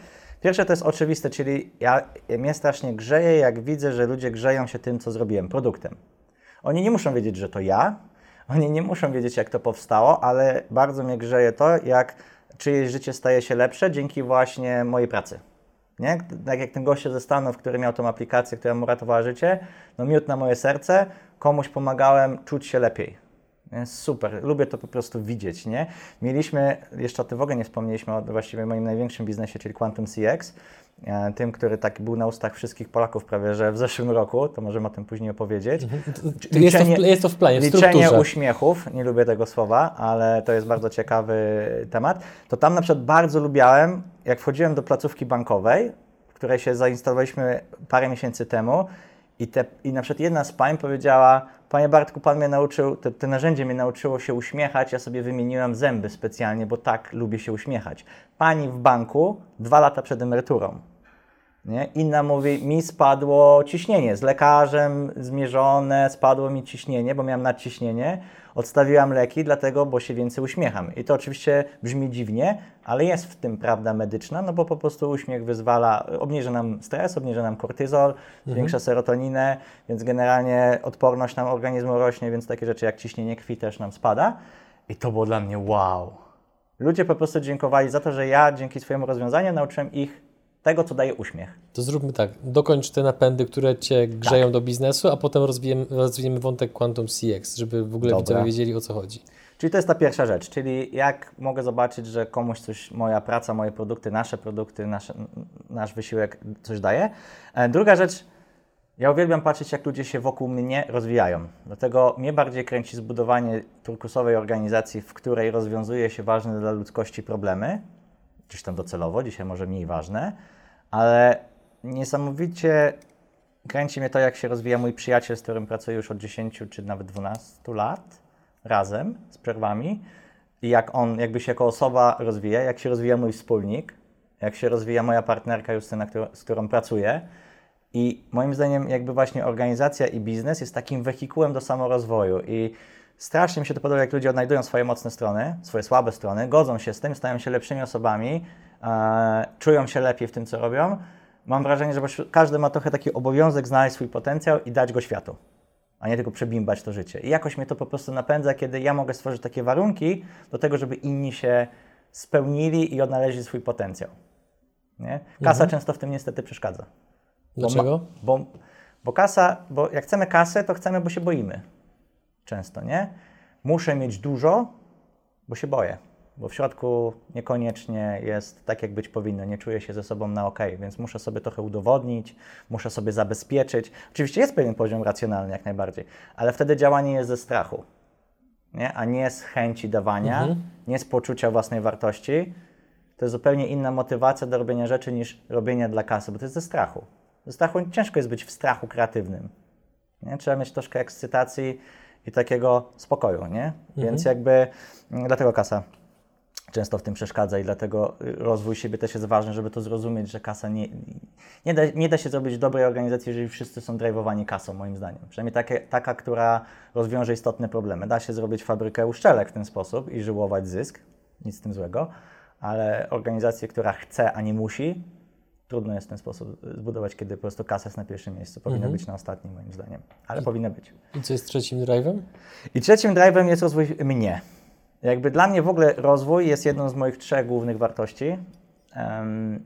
Pierwsze to jest oczywiste, czyli ja, mnie strasznie grzeje, jak widzę, że ludzie grzeją się tym, co zrobiłem, produktem. Oni nie muszą wiedzieć, że to ja, oni nie muszą wiedzieć, jak to powstało, ale bardzo mnie grzeje to, jak czyjeś życie staje się lepsze dzięki właśnie mojej pracy. Nie? Tak jak ten gościu ze Stanów, który miał tą aplikację, która mu ratowała życie, no miód na moje serce, komuś pomagałem czuć się lepiej. Nie? Super, lubię to po prostu widzieć, nie? Mieliśmy, jeszcze o tym w ogóle nie wspomnieliśmy, o właściwie moim największym biznesie, czyli Quantum CX. e, tym, który tak był na ustach wszystkich Polaków prawie, że w zeszłym roku, to możemy o tym później opowiedzieć. Mhm. To jest, to w, planie, w liczenie uśmiechów, nie lubię tego słowa, ale to jest bardzo ciekawy temat. To tam na przykład bardzo lubiałem, jak wchodziłem do placówki bankowej, w której się zainstalowaliśmy parę miesięcy temu i, te, i na przykład jedna z pań powiedziała, Panie Bartku, Pan mnie nauczył, te, te narzędzie mnie nauczyło się uśmiechać, ja sobie wymieniłam zęby specjalnie, bo tak lubię się uśmiechać. Pani w banku dwa lata przed emeryturą. Nie? Inna mówi, mi spadło ciśnienie, z lekarzem zmierzone, spadło mi ciśnienie, bo miałam nadciśnienie. Odstawiłam leki, dlatego, bo się więcej uśmiecham. I to oczywiście brzmi dziwnie, ale jest w tym prawda medyczna, no bo po prostu uśmiech wyzwala, obniża nam stres, obniża nam kortyzol, zwiększa serotoninę, więc generalnie odporność nam organizmu rośnie, więc takie rzeczy jak ciśnienie krwi też nam spada. I to było dla mnie wow. Ludzie po prostu dziękowali za to, że ja dzięki swojemu rozwiązaniu nauczyłem ich tego, co daje uśmiech. To zróbmy tak, dokończ te napędy, które Cię grzeją do biznesu, a potem rozwijemy, rozwijemy wątek Quantum CX, żeby w ogóle Dobra. widzowie wiedzieli o co chodzi. Czyli to jest ta pierwsza rzecz, czyli jak mogę zobaczyć, że komuś coś, moja praca, moje produkty, nasze produkty, nasze, nasz wysiłek coś daje. E, Druga rzecz, ja uwielbiam patrzeć, jak ludzie się wokół mnie rozwijają. Dlatego mnie bardziej kręci zbudowanie turkusowej organizacji, w której rozwiązuje się ważne dla ludzkości problemy, gdzieś tam docelowo, dzisiaj może mniej ważne, ale niesamowicie kręci mnie to, jak się rozwija mój przyjaciel, z którym pracuję już od 10 czy nawet 12 lat razem, z przerwami i jak on jakby się jako osoba rozwija, jak się rozwija mój wspólnik, jak się rozwija moja partnerka Justyna, którą- z którą pracuję. I moim zdaniem jakby właśnie organizacja i biznes jest takim wehikułem do samorozwoju i strasznie mi się to podoba, jak ludzie odnajdują swoje mocne strony, swoje słabe strony, godzą się z tym, stają się lepszymi osobami, e, czują się lepiej w tym, co robią. Mam wrażenie, że każdy ma trochę taki obowiązek znaleźć swój potencjał i dać go światu, a nie tylko przebimbać to życie. I jakoś mnie to po prostu napędza, kiedy ja mogę stworzyć takie warunki do tego, żeby inni się spełnili i odnaleźli swój potencjał. Nie? Kasa często w tym niestety przeszkadza. Bo Dlaczego? ma- Bo, bo kasa, bo jak chcemy kasę, to chcemy, bo się boimy. Często, nie? Muszę mieć dużo, bo się boję. Bo w środku niekoniecznie jest tak, jak być powinno. Nie czuję się ze sobą na ok, więc muszę sobie trochę udowodnić, muszę sobie zabezpieczyć. Oczywiście jest pewien poziom racjonalny, jak najbardziej, ale wtedy działanie jest ze strachu, nie? a nie z chęci dawania, nie z poczucia własnej wartości. To jest zupełnie inna motywacja do robienia rzeczy niż robienia dla kasy, bo to jest ze strachu. Ze strachu ciężko jest być w strachu kreatywnym. Nie? Trzeba mieć troszkę ekscytacji i takiego spokoju, nie? Więc jakby mm, dlatego kasa często w tym przeszkadza i dlatego y, rozwój siebie też jest ważny, żeby to zrozumieć, że kasa nie, nie, da, nie da się zrobić dobrej organizacji, jeżeli wszyscy są drajwowani kasą, moim zdaniem. Przynajmniej takie, taka, która rozwiąże istotne problemy. Da się zrobić fabrykę uszczelek w ten sposób i żyłować zysk, nic z tym złego, ale organizację, która chce, a nie musi, trudno jest w ten sposób y, zbudować, kiedy po prostu kasa jest na pierwszym miejscu. Powinna być na ostatnim, moim zdaniem, ale powinna być. I co jest trzecim drive'em? I trzecim drive'em jest rozwój mnie. Jakby dla mnie w ogóle rozwój jest jedną z moich trzech głównych wartości. Em,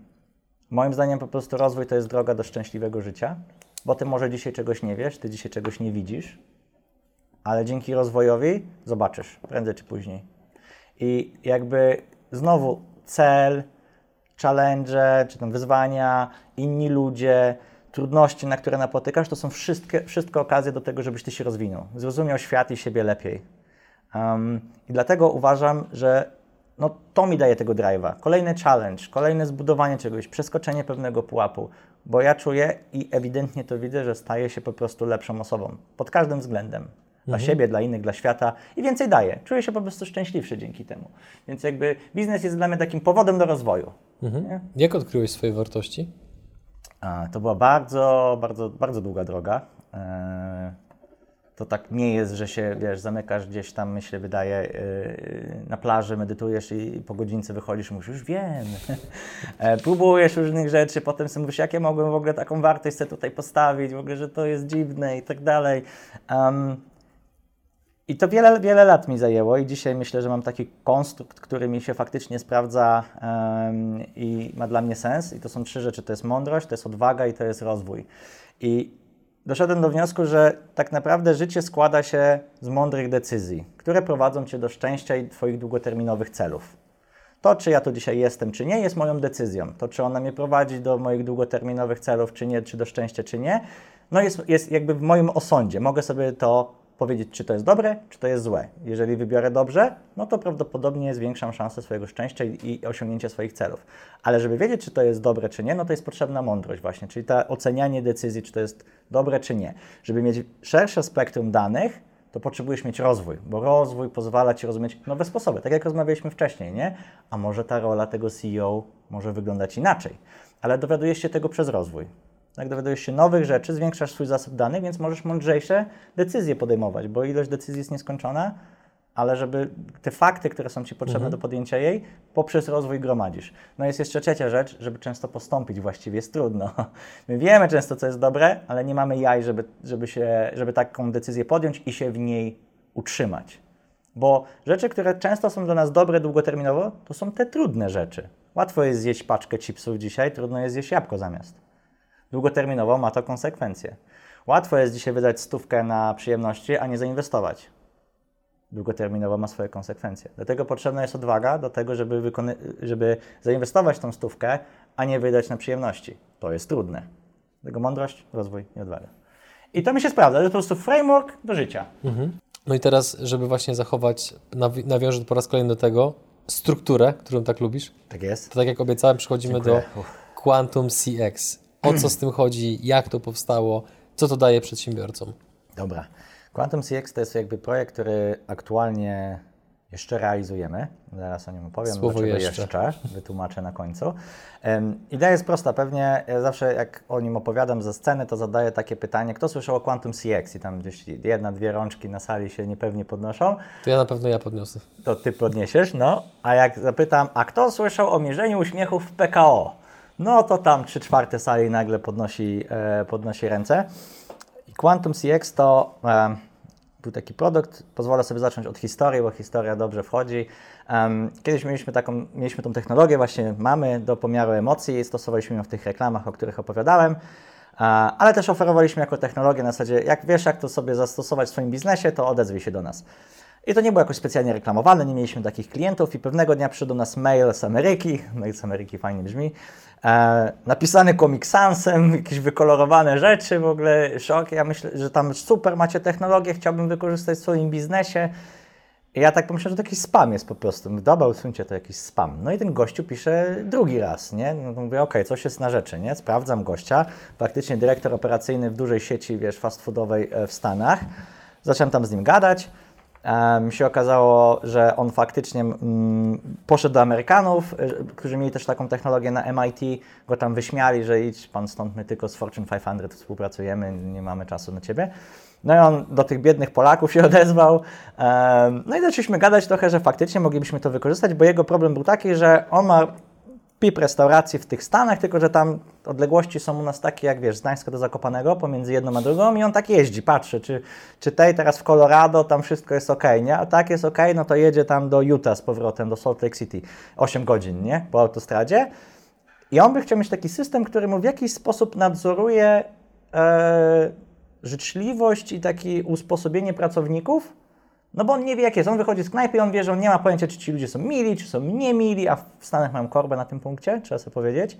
moim zdaniem po prostu rozwój to jest droga do szczęśliwego życia, bo ty może dzisiaj czegoś nie wiesz, ty dzisiaj czegoś nie widzisz, ale dzięki rozwojowi zobaczysz prędzej czy później. I jakby znowu cel, challenge, czy tam wyzwania, inni ludzie, trudności, na które napotykasz, to są wszystkie, wszystko okazje do tego, żebyś ty się rozwinął, zrozumiał świat i siebie lepiej. Um, I dlatego uważam, że no, to mi daje tego drive'a. Kolejny challenge, kolejne zbudowanie czegoś, przeskoczenie pewnego pułapu, bo ja czuję i ewidentnie to widzę, że staję się po prostu lepszą osobą pod każdym względem. Dla siebie, dla innych, dla świata i więcej daję. Czuję się po prostu szczęśliwszy dzięki temu. Więc jakby biznes jest dla mnie takim powodem do rozwoju. Nie? Jak odkryłeś swoje wartości? A, to była bardzo, bardzo, bardzo długa droga. E, to tak nie jest, że się, wiesz, zamykasz gdzieś tam, myślę, wydaje, e, na plaży, medytujesz i po godzince wychodzisz i mówisz, już wiem. E, próbujesz różnych rzeczy, potem sobie mówisz, jak ja mogłem w ogóle taką wartość sobie tutaj postawić, w ogóle, że to jest dziwne i tak dalej. Em, i to wiele, wiele lat mi zajęło i dzisiaj myślę, że mam taki konstrukt, który mi się faktycznie sprawdza em, i ma dla mnie sens. I to są trzy rzeczy. To jest mądrość, to jest odwaga i to jest rozwój. I doszedłem do wniosku, że tak naprawdę życie składa się z mądrych decyzji, które prowadzą Cię do szczęścia i Twoich długoterminowych celów. To, czy ja tu dzisiaj jestem, czy nie, jest moją decyzją. To, czy ona mnie prowadzi do moich długoterminowych celów, czy nie, czy do szczęścia, czy nie, no jest, jest jakby w moim osądzie. Mogę sobie to powiedzieć, czy to jest dobre, czy to jest złe. Jeżeli wybiorę dobrze, no to prawdopodobnie zwiększam szansę swojego szczęścia i, osiągnięcia swoich celów. Ale żeby wiedzieć, czy to jest dobre, czy nie, no to jest potrzebna mądrość właśnie, czyli ta ocenianie decyzji, czy to jest dobre, czy nie. Żeby mieć szersze spektrum danych, to potrzebujesz mieć rozwój, bo rozwój pozwala Ci rozumieć nowe sposoby, tak jak rozmawialiśmy wcześniej, nie? A może ta rola tego CEO może wyglądać inaczej, ale dowiadujesz się tego przez rozwój. Tak, dowiadujesz się nowych rzeczy, zwiększasz swój zasób danych, więc możesz mądrzejsze decyzje podejmować, bo ilość decyzji jest nieskończona, ale żeby te fakty, które są Ci potrzebne Mhm. do podjęcia jej, poprzez rozwój gromadzisz. No jest jeszcze trzecia rzecz, żeby często postąpić właściwie jest trudno. My wiemy często, co jest dobre, ale nie mamy jaj, żeby, żeby, się, żeby taką decyzję podjąć i się w niej utrzymać. Bo rzeczy, które często są dla nas dobre długoterminowo, to są te trudne rzeczy. Łatwo jest zjeść paczkę chipsów dzisiaj, trudno jest zjeść jabłko zamiast. Długoterminowo ma to konsekwencje. Łatwo jest dzisiaj wydać stówkę na przyjemności, a nie zainwestować. Długoterminowo ma swoje konsekwencje. Dlatego potrzebna jest odwaga do tego, żeby, żeby zainwestować tą stówkę, a nie wydać na przyjemności. To jest trudne. Dlatego mądrość, rozwój i odwaga. I to mi się sprawdza. To jest po prostu framework do życia. No i teraz, żeby właśnie zachować, nawi- nawiążę po raz kolejny do tego, strukturę, którą tak lubisz, Tak jest. to tak jak obiecałem, przechodzimy Dziękuję. do Quantum CX. O co z tym chodzi, jak to powstało, co to daje przedsiębiorcom? Dobra. Quantum CX to jest jakby projekt, który aktualnie jeszcze realizujemy. Zaraz o nim opowiem, Słowo dlaczego jeszcze. jeszcze. Wytłumaczę na końcu. Em, idea jest prosta. Pewnie ja zawsze jak o nim opowiadam ze sceny, to zadaję takie pytanie, kto słyszał o Quantum CX? I tam gdzieś jedna, dwie rączki na sali się niepewnie podnoszą. To ja na pewno ja podniosę. To ty podniesiesz, no. A jak zapytam, a kto słyszał o mierzeniu uśmiechów w PKO? No to tam trzy czwarte sali nagle podnosi, e, podnosi ręce. I Quantum CX to e, był taki produkt, pozwolę sobie zacząć od historii, bo historia dobrze wchodzi. Em, kiedyś mieliśmy taką, mieliśmy tą technologię, właśnie mamy do pomiaru emocji, stosowaliśmy ją w tych reklamach, o których opowiadałem. E, Ale też oferowaliśmy jako technologię na zasadzie, jak wiesz, jak to sobie zastosować w swoim biznesie, to odezwij się do nas. I to nie było jakoś specjalnie reklamowane, nie mieliśmy takich klientów i pewnego dnia przyszedł nas mail z Ameryki, mail z Ameryki fajnie brzmi, e, napisany Comic Sansem, jakieś wykolorowane rzeczy, w ogóle szok. Ja myślę, że tam super macie technologię, chciałbym wykorzystać w swoim biznesie. I ja tak pomyślałem, że to jakiś spam jest po prostu. Dobra, usuńcie to jakiś spam. No i ten gościu pisze drugi raz, nie? No to mówię, okej, coś jest na rzeczy, nie? Sprawdzam gościa. Faktycznie dyrektor operacyjny w dużej sieci, wiesz, fast foodowej e, w Stanach. Zacząłem tam z nim gadać. Um, się okazało, że on faktycznie mm, poszedł do Amerykanów, y, którzy mieli też taką technologię na MIT, go tam wyśmiali, że idź pan stąd, my tylko z Fortune 500 współpracujemy, nie mamy czasu na ciebie. No i on do tych biednych Polaków się odezwał. Um, no i zaczęliśmy gadać trochę, że faktycznie moglibyśmy to wykorzystać, bo jego problem był taki, że on ma PIP restauracji w tych Stanach, tylko że tam odległości są u nas takie, jak wiesz, z Gdańska do Zakopanego, pomiędzy jedną a drugą i on tak jeździ, patrzy, czy, czy tej teraz w Colorado, tam wszystko jest ok, nie? A tak jest ok, no to jedzie tam do Utah z powrotem, do Salt Lake City, 8 godzin, nie? Po autostradzie. I on by chciał mieć taki system, który mu w jakiś sposób nadzoruje e, życzliwość i takie usposobienie pracowników, no bo on nie wie, jak jest. On wychodzi z knajpy i on wie, że on nie ma pojęcia, czy ci ludzie są mili, czy są niemili, a w Stanach mają korbę na tym punkcie, trzeba sobie powiedzieć.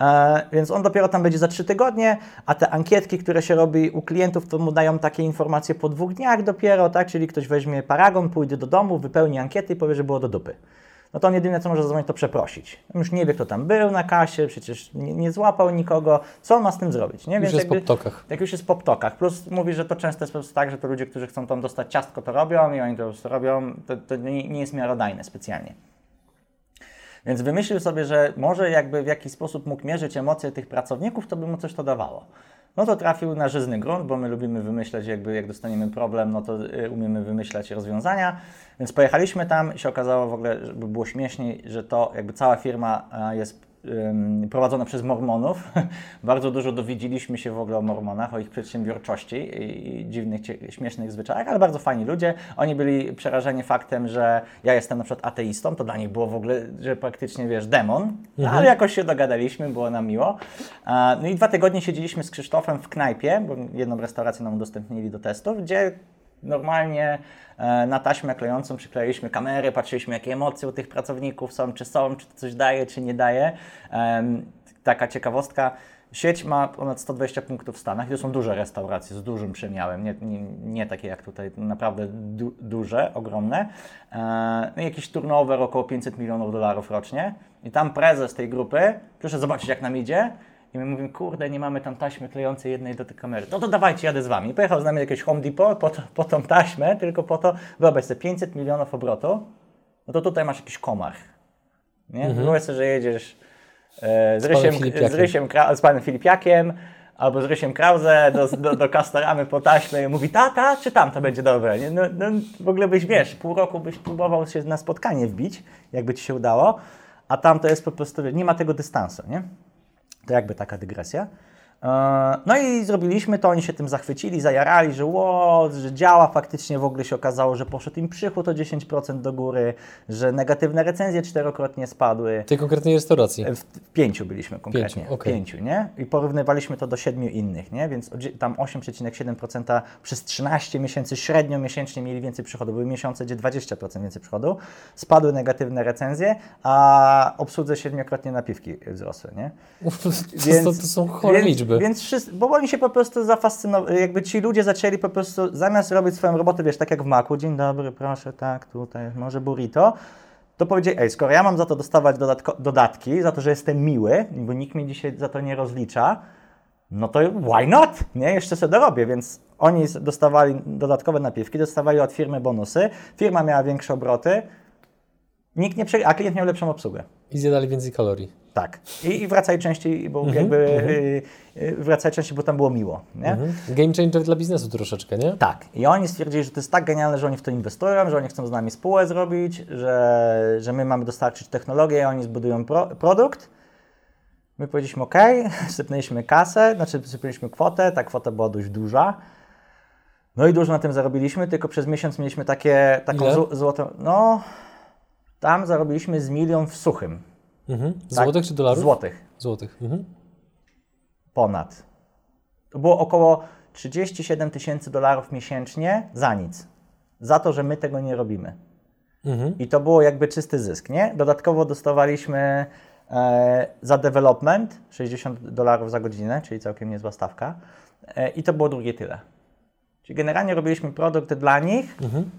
E, więc on dopiero tam będzie za trzy tygodnie, a te ankietki, które się robi u klientów, to mu dają takie informacje po dwóch dniach dopiero, tak? Czyli ktoś weźmie paragon, pójdzie do domu, wypełni ankiety i powie, że było do dupy. No to on jedyne, co może zadzwonić, to przeprosić. On już nie wie, kto tam był na kasie, przecież nie, nie złapał nikogo. Co on ma z tym zrobić? Nie? Już jest po jakby- ptokach. jak już jest po ptokach. Plus mówi, że to często jest po prostu tak, że to ludzie, którzy chcą tam dostać ciastko, to robią i oni to po robią. To, to nie, nie jest miarodajne specjalnie. Więc wymyślił sobie, że może jakby w jakiś sposób mógł mierzyć emocje tych pracowników, to by mu coś to dawało. No to trafił na żyzny grunt, bo my lubimy wymyślać, jakby jak dostaniemy problem, no to y, umiemy wymyślać rozwiązania. Więc pojechaliśmy tam i się okazało w ogóle, żeby było śmieszniej, że to jakby cała firma jest prowadzona przez mormonów. Bardzo dużo dowiedzieliśmy się w ogóle o mormonach, o ich przedsiębiorczości i, dziwnych, śmiesznych zwyczajach, ale bardzo fajni ludzie. Oni byli przerażeni faktem, że ja jestem na przykład ateistą, to dla nich było w ogóle, że praktycznie, wiesz, demon, ale jakoś się dogadaliśmy, było nam miło. No i dwa tygodnie siedzieliśmy z Krzysztofem w knajpie, bo jedną restaurację nam udostępnili do testów, gdzie normalnie na taśmę klejącą przykleiliśmy kamery, patrzyliśmy jakie emocje u tych pracowników są, czy są, czy to coś daje, czy nie daje. Taka ciekawostka, sieć ma ponad 120 punktów w Stanach i to są duże restauracje z dużym przemiałem, nie, nie, nie takie jak tutaj, naprawdę du, duże, ogromne. E, i jakiś turnover około 500 milionów dolarów rocznie i tam prezes tej grupy, proszę zobaczyć jak nam idzie, i my mówimy, kurde, nie mamy tam taśmy klejącej jednej do tej kamery. No to dawajcie, jadę z wami. Pojechał z nami jakieś Home Depot po, to, po tą taśmę, tylko po to, wyobraź sobie, 500 milionów obrotu, no to tutaj masz jakiś komar. Nie? Mhm. Wyobraź sobie, że jedziesz e, z, Rysiem, z, Rysiem, z panem Filipiakiem, albo z Rysiem Krause do, do, do Castoramy po taśmę i mówi, tata, czy tam to będzie dobre? Nie? No, no, w ogóle byś, wiesz, pół roku byś próbował się na spotkanie wbić, jakby ci się udało, a tam to jest po prostu, nie ma tego dystansu, nie? To jakby taka dygresja. E, no i zrobiliśmy to, oni się tym zachwycili, zajarali, że ło, że działa, faktycznie w ogóle się okazało, że poszedł im przychód o 10% do góry, że negatywne recenzje czterokrotnie spadły. W tej konkretnej restauracji? W, w pięciu byliśmy konkretnie, pięciu, okay. pięciu, nie? I porównywaliśmy to do siedmiu innych, nie? Więc tam 8,7% przez 13 miesięcy średnio miesięcznie mieli więcej przychodu, były miesiące, gdzie 20% więcej przychodu, spadły negatywne recenzje, a obsłudze siedmiokrotnie napiwki wzrosły, nie? Więc, to, to są chore więc, liczby. Więc wszyscy, bo oni się po prostu zafascynowali, jakby ci ludzie zaczęli po prostu, zamiast robić swoją robotę, wiesz, tak jak w Macu, dzień dobry, proszę, tak, tutaj, może burrito, to powiedzieli, ej, skoro ja mam za to dostawać dodatki, za to, że jestem miły, bo nikt mnie dzisiaj za to nie rozlicza, no to why not? Nie, jeszcze sobie dorobię, więc oni dostawali dodatkowe napiwki, dostawali od firmy bonusy, firma miała większe obroty, nikt nie prze... a klient miał lepszą obsługę. I zjadali więcej kalorii. Tak. I, i wracaj częściej, bo mm -hmm, jakby mm -hmm. wracaj częściej, bo tam było miło. Nie? Mm -hmm. Game changer dla biznesu troszeczkę, nie? Tak. I oni stwierdzili, że to jest tak genialne, że oni w to inwestują, że oni chcą z nami spółę zrobić, że, że my mamy dostarczyć technologię, oni zbudują pro, produkt. My powiedzieliśmy OK, sypnęliśmy kasę, znaczy sypnęliśmy kwotę, ta kwota była dość duża. No i dużo na tym zarobiliśmy, tylko przez miesiąc mieliśmy takie, taką złotą. No, tam zarobiliśmy z milion w suchym. Mhm. Tak? Złotych tak? czy dolarów? Złotych. Złotych. Mhm. Ponad. To było około 37 tysięcy dolarów miesięcznie za nic. Za to, że my tego nie robimy. Mhm. I to było jakby czysty zysk, nie? Dodatkowo dostawaliśmy e, za development 60 dolarów za godzinę, czyli całkiem niezła stawka. E, I to było drugie tyle. Czyli generalnie robiliśmy produkt dla nich, mhm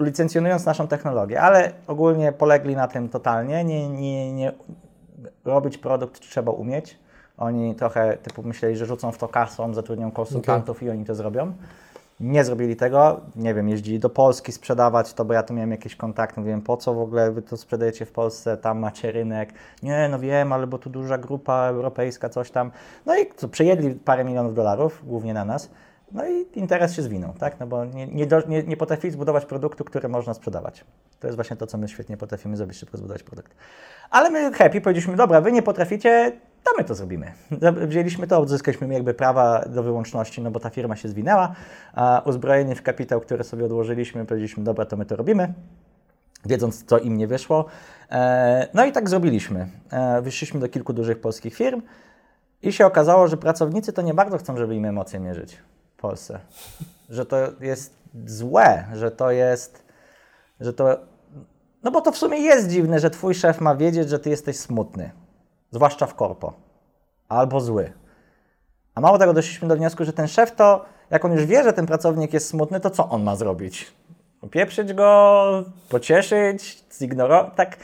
licencjonując naszą technologię, ale ogólnie polegli na tym totalnie. Nie, nie, nie robić produkt trzeba umieć. Oni trochę typu myśleli, że rzucą w to kasą, zatrudnią konsultantów okay. i oni to zrobią. Nie zrobili tego, nie wiem, jeździli do Polski sprzedawać to, bo ja tu miałem jakieś kontakty, mówiłem, po co w ogóle wy to sprzedajecie w Polsce, tam macie rynek. Nie, no wiem, ale bo tu duża grupa europejska, coś tam. No i co, przejedli parę milionów dolarów, głównie na nas. No i interes się zwinął, tak? No bo nie, nie, nie, nie potrafili zbudować produktu, który można sprzedawać. To jest właśnie to, co my świetnie potrafimy zrobić, szybko zbudować produkt. Ale my happy powiedzieliśmy, dobra, wy nie potraficie, to my to zrobimy. Wzięliśmy to, odzyskaliśmy jakby prawa do wyłączności, no bo ta firma się zwinęła, a uzbrojeni w kapitał, który sobie odłożyliśmy, powiedzieliśmy, dobra, to my to robimy wiedząc, co im nie wyszło. E, no i tak zrobiliśmy. E, wyszliśmy do kilku dużych polskich firm i się okazało, że pracownicy to nie bardzo chcą, żeby im emocje mierzyć. Polsce. Że to jest złe, że to jest, że to, no bo to w sumie jest dziwne, że twój szef ma wiedzieć, że ty jesteś smutny, zwłaszcza w korpo, albo zły. A mało tego, doszliśmy do wniosku, że ten szef to, jak on już wie, że ten pracownik jest smutny, to co on ma zrobić? Opieprzyć go, pocieszyć, zignorować, tak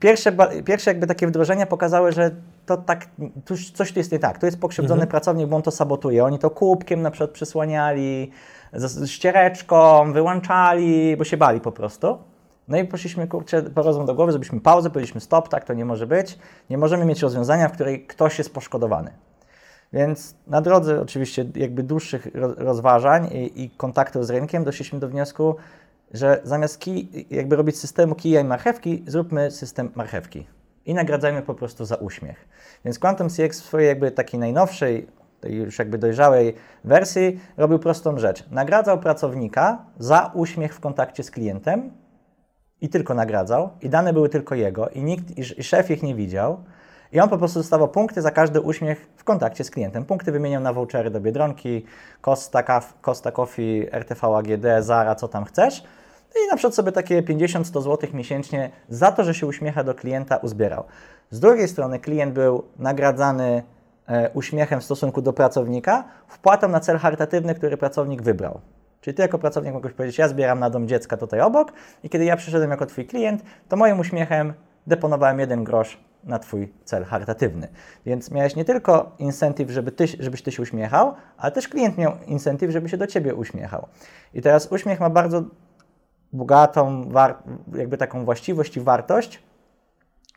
Pierwsze, pierwsze jakby takie wdrożenia pokazały, że to tak, tu, coś tu jest nie tak. To jest pokrzywdzony mhm. pracownik, bo on to sabotuje. Oni to kubkiem na przykład przysłaniali, z ściereczką, wyłączali, bo się bali po prostu. No i poszliśmy, kurczę, porozum do głowy, zrobiliśmy pauzę, powiedzieliśmy stop, tak to nie może być. Nie możemy mieć rozwiązania, w której ktoś jest poszkodowany. Więc na drodze oczywiście jakby dłuższych rozważań i, i kontaktów z rynkiem doszliśmy do wniosku, że zamiast kij, jakby robić systemu kija i marchewki, zróbmy system marchewki i nagradzajmy po prostu za uśmiech. Więc Quantum CX w swojej jakby takiej najnowszej, tej już jakby dojrzałej wersji robił prostą rzecz. Nagradzał pracownika za uśmiech w kontakcie z klientem i tylko nagradzał i dane były tylko jego i nikt, i szef ich nie widział I on po prostu dostawał punkty za każdy uśmiech w kontakcie z klientem. Punkty wymieniał na vouchery do Biedronki, Costa Coffee, RTV AGD, Zara, co tam chcesz. I na przykład sobie takie 50-100 zł miesięcznie za to, że się uśmiecha do klienta uzbierał. Z drugiej strony klient był nagradzany e, uśmiechem w stosunku do pracownika, wpłatą na cel charytatywny, który pracownik wybrał. Czyli ty jako pracownik mogłeś powiedzieć, ja zbieram na dom dziecka tutaj obok i kiedy ja przyszedłem jako twój klient, to moim uśmiechem deponowałem jeden grosz na twój cel charytatywny. Więc miałeś nie tylko incentyw, żeby ty, żebyś ty się uśmiechał, ale też klient miał incentyw, żeby się do ciebie uśmiechał. I teraz uśmiech ma bardzo bogatą, jakby taką właściwość i wartość,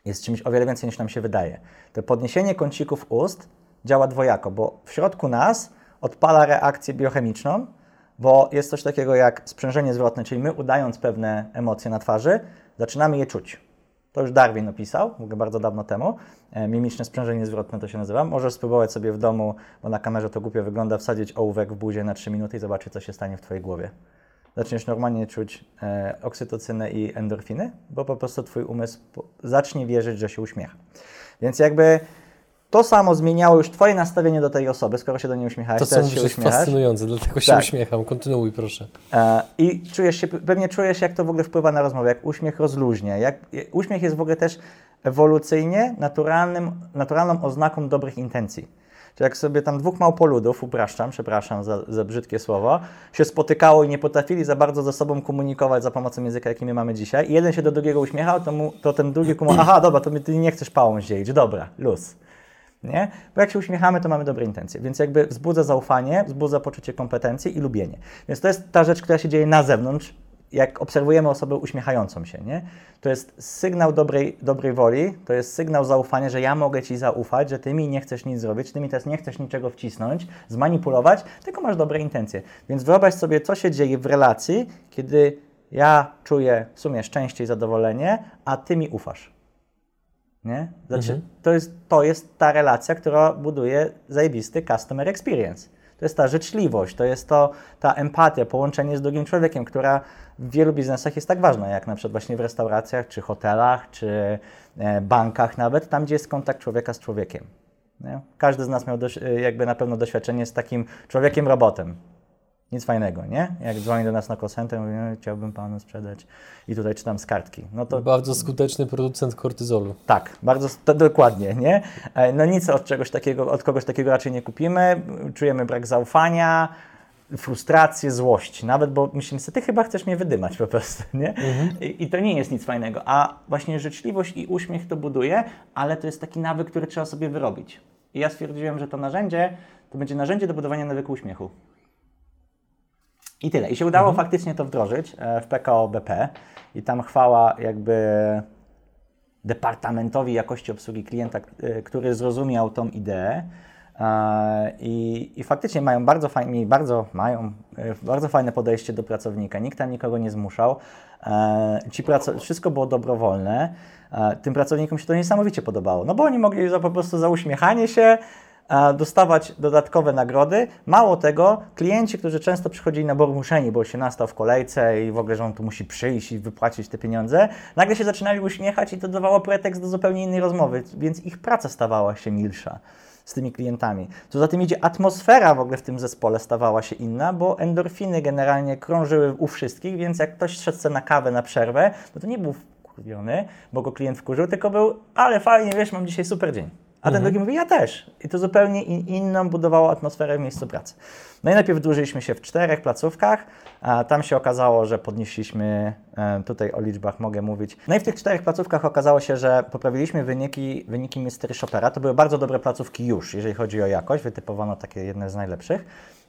jest czymś o wiele więcej niż nam się wydaje. To podniesienie kącików ust działa dwojako, bo w środku nas odpala reakcję biochemiczną, bo jest coś takiego jak sprzężenie zwrotne, czyli my udając pewne emocje na twarzy, zaczynamy je czuć. To już Darwin opisał, ogóle bardzo dawno temu. E, Mimiczne sprzężenie zwrotne to się nazywa. Możesz spróbować sobie w domu, bo na kamerze to głupio wygląda, wsadzić ołówek w buzię na 3 minuty i zobaczyć, co się stanie w Twojej głowie. Zaczniesz normalnie czuć e, oksytocynę i endorfiny, bo po prostu Twój umysł zacznie wierzyć, że się uśmiecha. Więc jakby to samo zmieniało już Twoje nastawienie do tej osoby, skoro się do niej uśmiechałeś, To, co teraz mówisz, się jest uśmiechasz. fascynujące, dlatego się Tak. uśmiecham. Kontynuuj, proszę. E, I czujesz się, pewnie czujesz, jak to w ogóle wpływa na rozmowę, jak uśmiech rozluźnia. Jak, uśmiech jest w ogóle też ewolucyjnie naturalnym, naturalną oznaką dobrych intencji. Czyli jak sobie tam dwóch małpoludów, upraszczam, przepraszam za, za brzydkie słowo, się spotykało i nie potrafili za bardzo ze sobą komunikować za pomocą języka, jaki my mamy dzisiaj, i jeden się do drugiego uśmiechał, to, mu, to ten drugi komu, aha, dobra, to ty nie chcesz pałą zdzielić, dobra, luz. Nie? Bo jak się uśmiechamy, to mamy dobre intencje. Więc jakby wzbudza zaufanie, wzbudza poczucie kompetencji i lubienie. Więc to jest ta rzecz, która się dzieje na zewnątrz, jak obserwujemy osobę uśmiechającą się. Nie? To jest sygnał dobrej, dobrej woli, to jest sygnał zaufania, że ja mogę Ci zaufać, że Ty mi nie chcesz nic zrobić, Ty mi teraz nie chcesz niczego wcisnąć, zmanipulować, tylko masz dobre intencje. Więc wyobraź sobie, co się dzieje w relacji, kiedy ja czuję w sumie szczęście i zadowolenie, a Ty mi ufasz. Nie? Znaczy, Mhm. to, jest, to jest ta relacja, która buduje zajebisty customer experience. To jest ta życzliwość, to jest to, ta empatia, połączenie z drugim człowiekiem, która w wielu biznesach jest tak ważna, jak na przykład właśnie w restauracjach, czy hotelach, czy e, bankach nawet, tam gdzie jest kontakt człowieka z człowiekiem. Nie? Każdy z nas miał e, jakby na pewno doświadczenie z takim człowiekiem-robotem. Nic fajnego, nie? Jak dzwoni do nas na call center, mówi, no, chciałbym panu sprzedać i tutaj czytam z kartki. No to Bardzo skuteczny producent kortyzolu. tak, bardzo to, dokładnie, nie? No nic od czegoś takiego, od kogoś takiego raczej nie kupimy. Czujemy brak zaufania, frustrację, złość. Nawet, bo myślimy sobie, ty chyba chcesz mnie wydymać po prostu, nie? I, I to nie jest nic fajnego. A właśnie życzliwość i uśmiech to buduje, ale to jest taki nawyk, który trzeba sobie wyrobić. I ja stwierdziłem, że to narzędzie to będzie narzędzie do budowania nawyku uśmiechu. I tyle. I się udało faktycznie to wdrożyć e, w PKO BP i tam chwała jakby Departamentowi Jakości Obsługi Klienta, y, który zrozumiał tą ideę. E, I, I faktycznie mają bardzo fajnie, bardzo, mają y, bardzo fajne podejście do pracownika. Nikt tam nikogo nie zmuszał. E, Ci praco- wszystko było dobrowolne. E, Tym pracownikom się to niesamowicie podobało, no bo oni mogli za, po prostu za uśmiechanie się e, dostawać dodatkowe nagrody. Mało tego, klienci, którzy często przychodzili na muszeni, bo się nastał w kolejce i w ogóle, że on tu musi przyjść i wypłacić te pieniądze, nagle się zaczynali uśmiechać i to dawało pretekst do zupełnie innej rozmowy, więc ich praca stawała się milsza z tymi klientami. Co za tym idzie, atmosfera w ogóle w tym zespole stawała się inna, bo endorfiny generalnie krążyły u wszystkich, więc jak ktoś szedł na kawę na przerwę, no to nie był wkurwiony, bo go klient wkurzył, tylko był, ale fajnie, wiesz, mam dzisiaj super dzień. A ten drugi mówi, ja też. I to zupełnie in, inną budowało atmosferę w miejscu pracy. No i najpierw wdłużyliśmy się w czterech placówkach, a tam się okazało, że podnieśliśmy, e, tutaj o liczbach mogę mówić. No i w tych czterech placówkach okazało się, że poprawiliśmy wyniki, wyniki Mystery Shoppera. To były bardzo dobre placówki już, jeżeli chodzi o jakość, wytypowano takie jedne z najlepszych.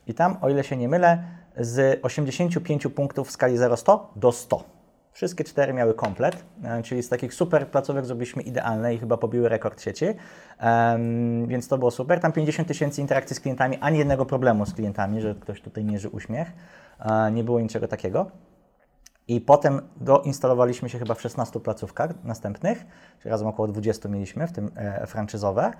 I tam, o ile się nie mylę, z 85 punktów w skali 0-100 do 100. Wszystkie cztery miały komplet, e, czyli z takich super placówek zrobiliśmy idealne i chyba pobiły rekord sieci, Em, więc to było super. Tam 50 tysięcy interakcji z klientami, ani jednego problemu z klientami, że ktoś tutaj mierzy uśmiech. E, Nie było niczego takiego. I potem doinstalowaliśmy się chyba w 16 placówkach następnych, czyli razem około 20 mieliśmy, w tym e, franczyzowe.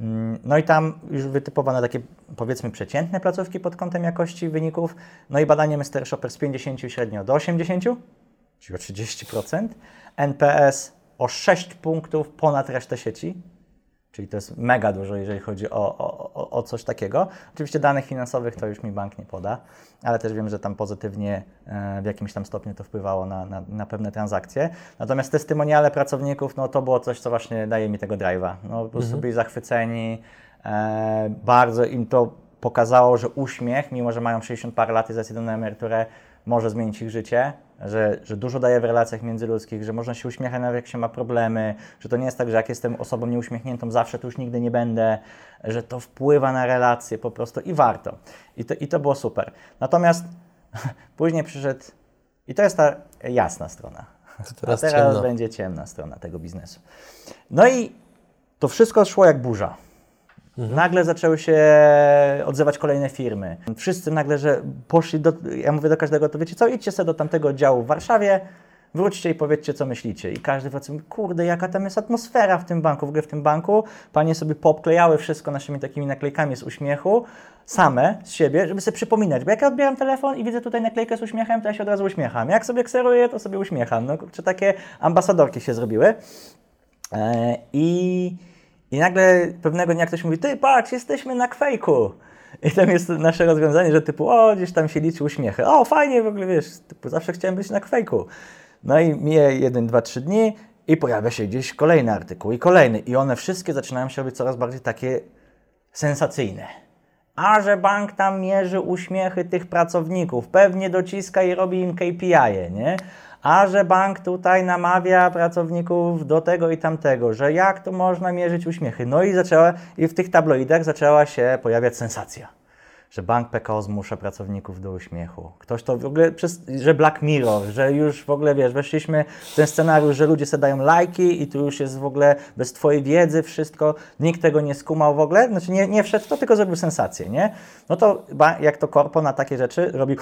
Mm, No i tam już wytypowano takie powiedzmy przeciętne placówki pod kątem jakości wyników. No i badanie Mr. Shopper z 50 średnio do 80, czyli o 30%. NPS o 6 punktów ponad resztę sieci. Czyli to jest mega dużo, jeżeli chodzi o, o, o- coś takiego. Oczywiście danych finansowych to już mi bank nie poda, ale też wiem, że tam pozytywnie e, w jakimś tam stopniu to wpływało na, na, na pewne transakcje. Natomiast testymoniale pracowników, no to było coś, co właśnie daje mi tego drive'a. No po prostu byli zachwyceni, e, bardzo im to pokazało, że uśmiech, mimo że mają 60 parę lat i idą na emeryturę, może zmienić ich życie, że, że dużo daje w relacjach międzyludzkich, że można się uśmiechać nawet jak się ma problemy, że to nie jest tak, że jak jestem osobą nieuśmiechniętą zawsze, to już nigdy nie będę, że to wpływa na relacje po prostu i warto. I to, i to było super. Natomiast później przyszedł, i to jest ta jasna strona, teraz a teraz będzie ciemna strona tego biznesu. No i to wszystko szło jak burza. Nagle zaczęły się odzywać kolejne firmy. Wszyscy nagle, że poszli do, ja mówię do każdego, to wiecie co, idźcie sobie do tamtego oddziału w Warszawie, wróćcie i powiedzcie, co myślicie. I każdy wraca, kurde, jaka tam jest atmosfera w tym banku. W ogóle w tym banku panie sobie popklejały wszystko naszymi takimi naklejkami z uśmiechu, same z siebie, żeby sobie przypominać. Bo jak ja odbieram telefon i widzę tutaj naklejkę z uśmiechem, to ja się od razu uśmiecham. Jak sobie kseruję, to sobie uśmiecham. No, czy takie ambasadorki się zrobiły. E, I, I nagle pewnego dnia ktoś mówi, ty patrz, jesteśmy na kwejku. I tam jest nasze rozwiązanie, że typu, o, gdzieś tam się liczy uśmiechy. O, fajnie, w ogóle wiesz, typu, zawsze chciałem być na kwejku. No i mije jeden, dwa, trzy dni i pojawia się gdzieś kolejny artykuł i kolejny. I one wszystkie zaczynają się robić coraz bardziej takie sensacyjne. A że bank tam mierzy uśmiechy tych pracowników, pewnie dociska i robi im KPI, nie? A że bank tutaj namawia pracowników do tego i tamtego, że jak to można mierzyć uśmiechy. No i zaczęła, i w tych tabloidach zaczęła się pojawiać sensacja, że bank PKO zmusza pracowników do uśmiechu. Ktoś to w ogóle, przez, że Black Mirror, że już w ogóle wiesz, weszliśmy w ten scenariusz, że ludzie sobie dają lajki i tu już jest w ogóle bez Twojej wiedzy wszystko, nikt tego nie skumał w ogóle, znaczy nie, nie wszedł to, tylko zrobił sensację, nie? No to jak to korpo na takie rzeczy robi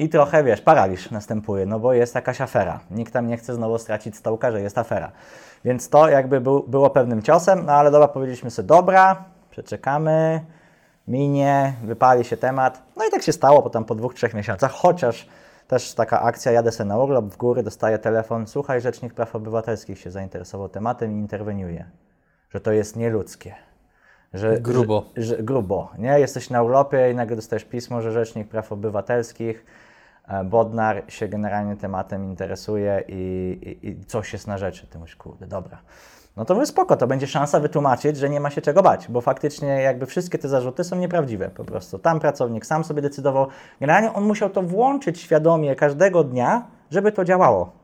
i trochę, wiesz, paraliż następuje, no bo jest jakaś afera. Nikt tam nie chce znowu stracić stołka, że jest afera. Więc to jakby był, było pewnym ciosem, no ale dobra, powiedzieliśmy sobie, dobra, przeczekamy, minie, wypali się temat. No i tak się stało potem po dwóch, trzech miesiącach, chociaż też taka akcja, jadę sobie na urlop w góry, dostaję telefon, słuchaj, Rzecznik Praw Obywatelskich się zainteresował tematem i interweniuje, że to jest nieludzkie. Że, Grubo. Że, że, grubo, nie? Jesteś na urlopie i nagle dostajesz pismo, że Rzecznik Praw Obywatelskich Bodnar się generalnie tematem interesuje i, i, i coś jest na rzeczy. Ty mówisz, kurde, dobra. No to mówię, spoko, to będzie szansa wytłumaczyć, że nie ma się czego bać, bo faktycznie jakby wszystkie te zarzuty są nieprawdziwe po prostu. Tam pracownik sam sobie decydował, generalnie on musiał to włączyć świadomie każdego dnia, żeby to działało.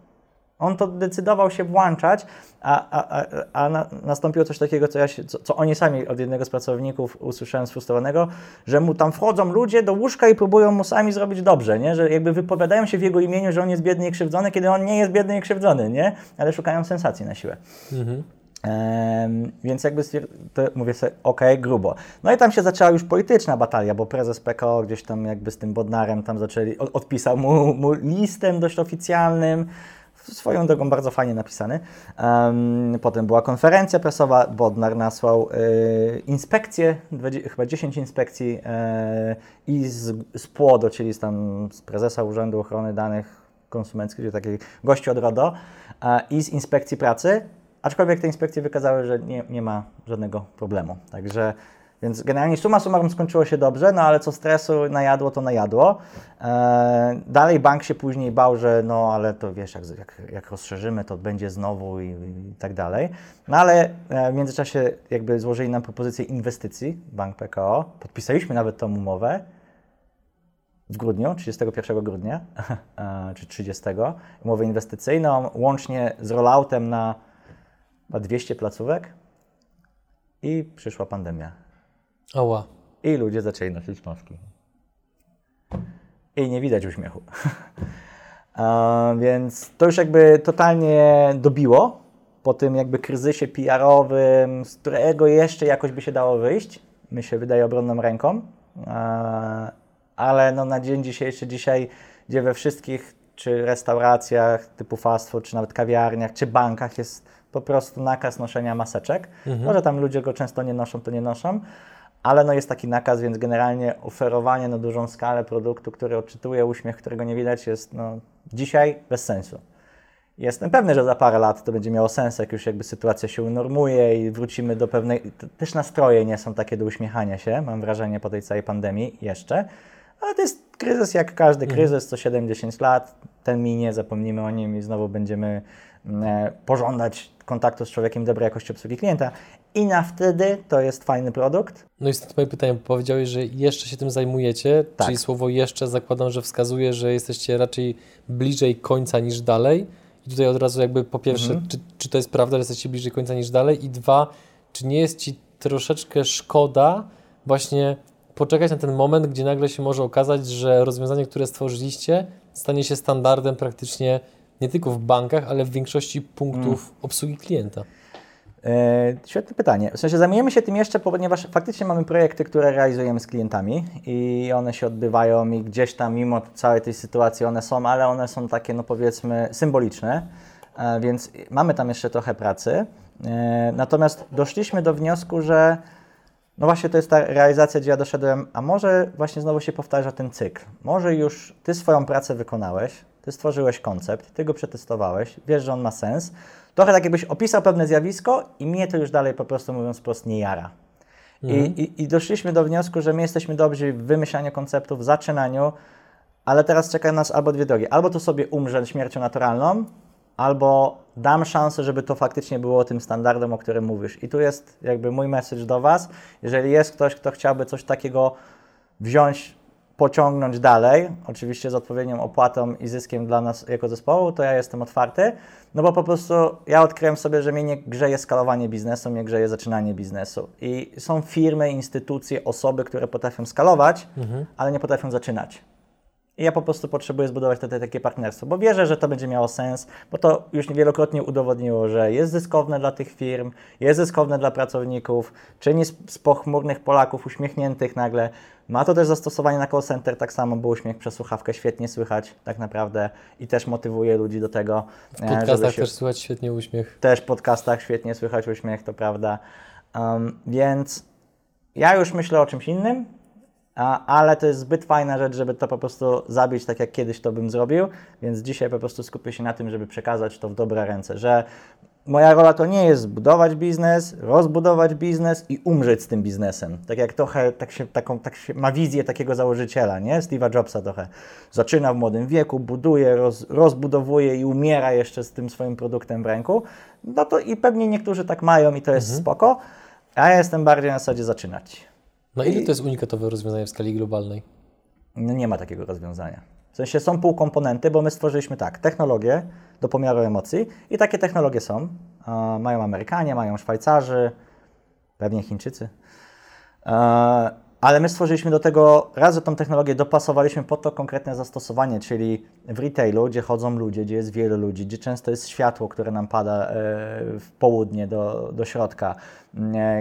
On to decydował się włączać, a, a, a, a na, nastąpiło coś takiego, co, ja się, co, co oni sami od jednego z pracowników usłyszałem sfrustrowanego, że mu tam wchodzą ludzie do łóżka i próbują mu sami zrobić dobrze, nie? że jakby wypowiadają się w jego imieniu, że on jest biedny i krzywdzony, kiedy on nie jest biedny i krzywdzony, nie? ale szukają sensacji na siłę. Em, więc jakby mówię sobie, okej, grubo. No i tam się zaczęła już polityczna batalia, bo prezes PKO gdzieś tam jakby z tym Bodnarem tam zaczęli, od- odpisał mu, mu listem dość oficjalnym, swoją drogą bardzo fajnie napisany. Em, potem była konferencja prasowa, Bodnar nasłał inspekcje, dwadzie- chyba 10 inspekcji y, i z, z czyli z, tam, z prezesa Urzędu Ochrony Danych Konsumenckich, czyli takiej gości od RODO e, i z inspekcji pracy, aczkolwiek te inspekcje wykazały, że nie, nie ma żadnego problemu. Także więc generalnie suma summarum skończyło się dobrze, no ale co stresu najadło, to najadło. E, dalej bank się później bał, że no ale to wiesz, jak, jak, jak rozszerzymy, to będzie znowu i, i tak dalej. No ale e, w międzyczasie jakby złożyli nam propozycję inwestycji, bank PKO. Podpisaliśmy nawet tą umowę w grudniu, 31 grudnia, e, czy 30, umowę inwestycyjną, łącznie z rolloutem na chyba 200 placówek i przyszła pandemia. Oła. I ludzie zaczęli nosić maski. I nie widać uśmiechu. A, więc to już jakby totalnie dobiło po tym jakby kryzysie PR-owym, z którego jeszcze jakoś by się dało wyjść. Mi się wydaje obronną ręką. A, ale no na dzień dzisiejszy, dzisiaj, gdzie we wszystkich czy restauracjach typu fast food, czy nawet kawiarniach, czy bankach jest po prostu nakaz noszenia maseczek. Może tam ludzie go często nie noszą, to nie noszą, ale no jest taki nakaz, więc generalnie oferowanie na dużą skalę produktu, który odczytuje uśmiech, którego nie widać, jest no, dzisiaj bez sensu. Jestem pewny, że za parę lat to będzie miało sens, jak już jakby sytuacja się unormuje i wrócimy do pewnej. Też nastroje nie są takie do uśmiechania się, mam wrażenie, po tej całej pandemii jeszcze. Ale to jest kryzys jak każdy mhm. kryzys, co 7-10 lat. Ten minie, zapomnimy o nim i znowu będziemy pożądać kontaktu z człowiekiem dobrej jakości obsługi klienta. I na wtedy to jest fajny produkt. No i stąd moje pytanie, powiedziałeś, że jeszcze się tym zajmujecie, tak. czyli słowo jeszcze zakładam, że wskazuje, że jesteście raczej bliżej końca niż dalej. I tutaj od razu jakby po pierwsze, mhm. czy, czy to jest prawda, że jesteście bliżej końca niż dalej? I dwa, czy nie jest Ci troszeczkę szkoda właśnie poczekać na ten moment, gdzie nagle się może okazać, że rozwiązanie, które stworzyliście, stanie się standardem praktycznie nie tylko w bankach, ale w większości punktów mm. obsługi klienta? E, świetne pytanie. W sensie zajmujemy się tym jeszcze, ponieważ faktycznie mamy projekty, które realizujemy z klientami i one się odbywają i gdzieś tam mimo całej tej sytuacji one są, ale one są takie, no powiedzmy, symboliczne, e, więc mamy tam jeszcze trochę pracy. E, natomiast doszliśmy do wniosku, że no właśnie to jest ta realizacja, gdzie ja doszedłem, a może właśnie znowu się powtarza ten cykl. Może już Ty swoją pracę wykonałeś, Ty stworzyłeś koncept, Ty go przetestowałeś, wiesz, że on ma sens, Trochę tak jakbyś opisał pewne zjawisko i mnie to już dalej po prostu mówiąc wprost nie jara. Mhm. I, i, I doszliśmy do wniosku, że my jesteśmy dobrzy w wymyślaniu konceptów, w zaczynaniu, ale teraz czeka nas albo dwie drogi. Albo to sobie umrze śmiercią naturalną, albo dam szansę, żeby to faktycznie było tym standardem, o którym mówisz. I tu jest jakby mój message do Was. Jeżeli jest ktoś, kto chciałby coś takiego wziąć pociągnąć dalej, oczywiście z odpowiednią opłatą i zyskiem dla nas jako zespołu, to ja jestem otwarty, no bo po prostu ja odkryłem sobie, że mnie nie grzeje skalowanie biznesu, mnie grzeje zaczynanie biznesu. I są firmy, instytucje, osoby, które potrafią skalować, mhm. ale nie potrafią zaczynać. I ja po prostu potrzebuję zbudować wtedy takie partnerstwo, bo wierzę, że to będzie miało sens, bo to już wielokrotnie udowodniło, że jest zyskowne dla tych firm, jest zyskowne dla pracowników, czyni z pochmurnych Polaków uśmiechniętych nagle. Ma to też zastosowanie na call center, tak samo, bo uśmiech przez słuchawkę świetnie słychać tak naprawdę i też motywuje ludzi do tego. W e, podcastach się... też słychać świetnie uśmiech. Też w podcastach świetnie słychać uśmiech, to prawda. Um, więc ja już myślę o czymś innym, ale to jest zbyt fajna rzecz, żeby to po prostu zabić tak, jak kiedyś to bym zrobił, więc dzisiaj po prostu skupię się na tym, żeby przekazać to w dobre ręce, że moja rola to nie jest zbudować biznes, rozbudować biznes i umrzeć z tym biznesem. Tak jak trochę tak się, taką, tak się ma wizję takiego założyciela, nie? Steve'a Jobsa trochę. Zaczyna w młodym wieku, buduje, roz, rozbudowuje i umiera jeszcze z tym swoim produktem w ręku. No to i pewnie niektórzy tak mają i to jest mhm. spoko, a ja jestem bardziej na zasadzie zaczynać. No ile to jest unikatowe rozwiązanie w skali globalnej? No nie ma takiego rozwiązania. W sensie są półkomponenty, bo my stworzyliśmy tak, technologię do pomiaru emocji i takie technologie są. mają Amerykanie, mają Szwajcarzy, pewnie Chińczycy. E, ale my stworzyliśmy do tego, raz, że tą technologię dopasowaliśmy pod to konkretne zastosowanie, czyli w retailu, gdzie chodzą ludzie, gdzie jest wielu ludzi, gdzie często jest światło, które nam pada e, w południe do, do środka, e,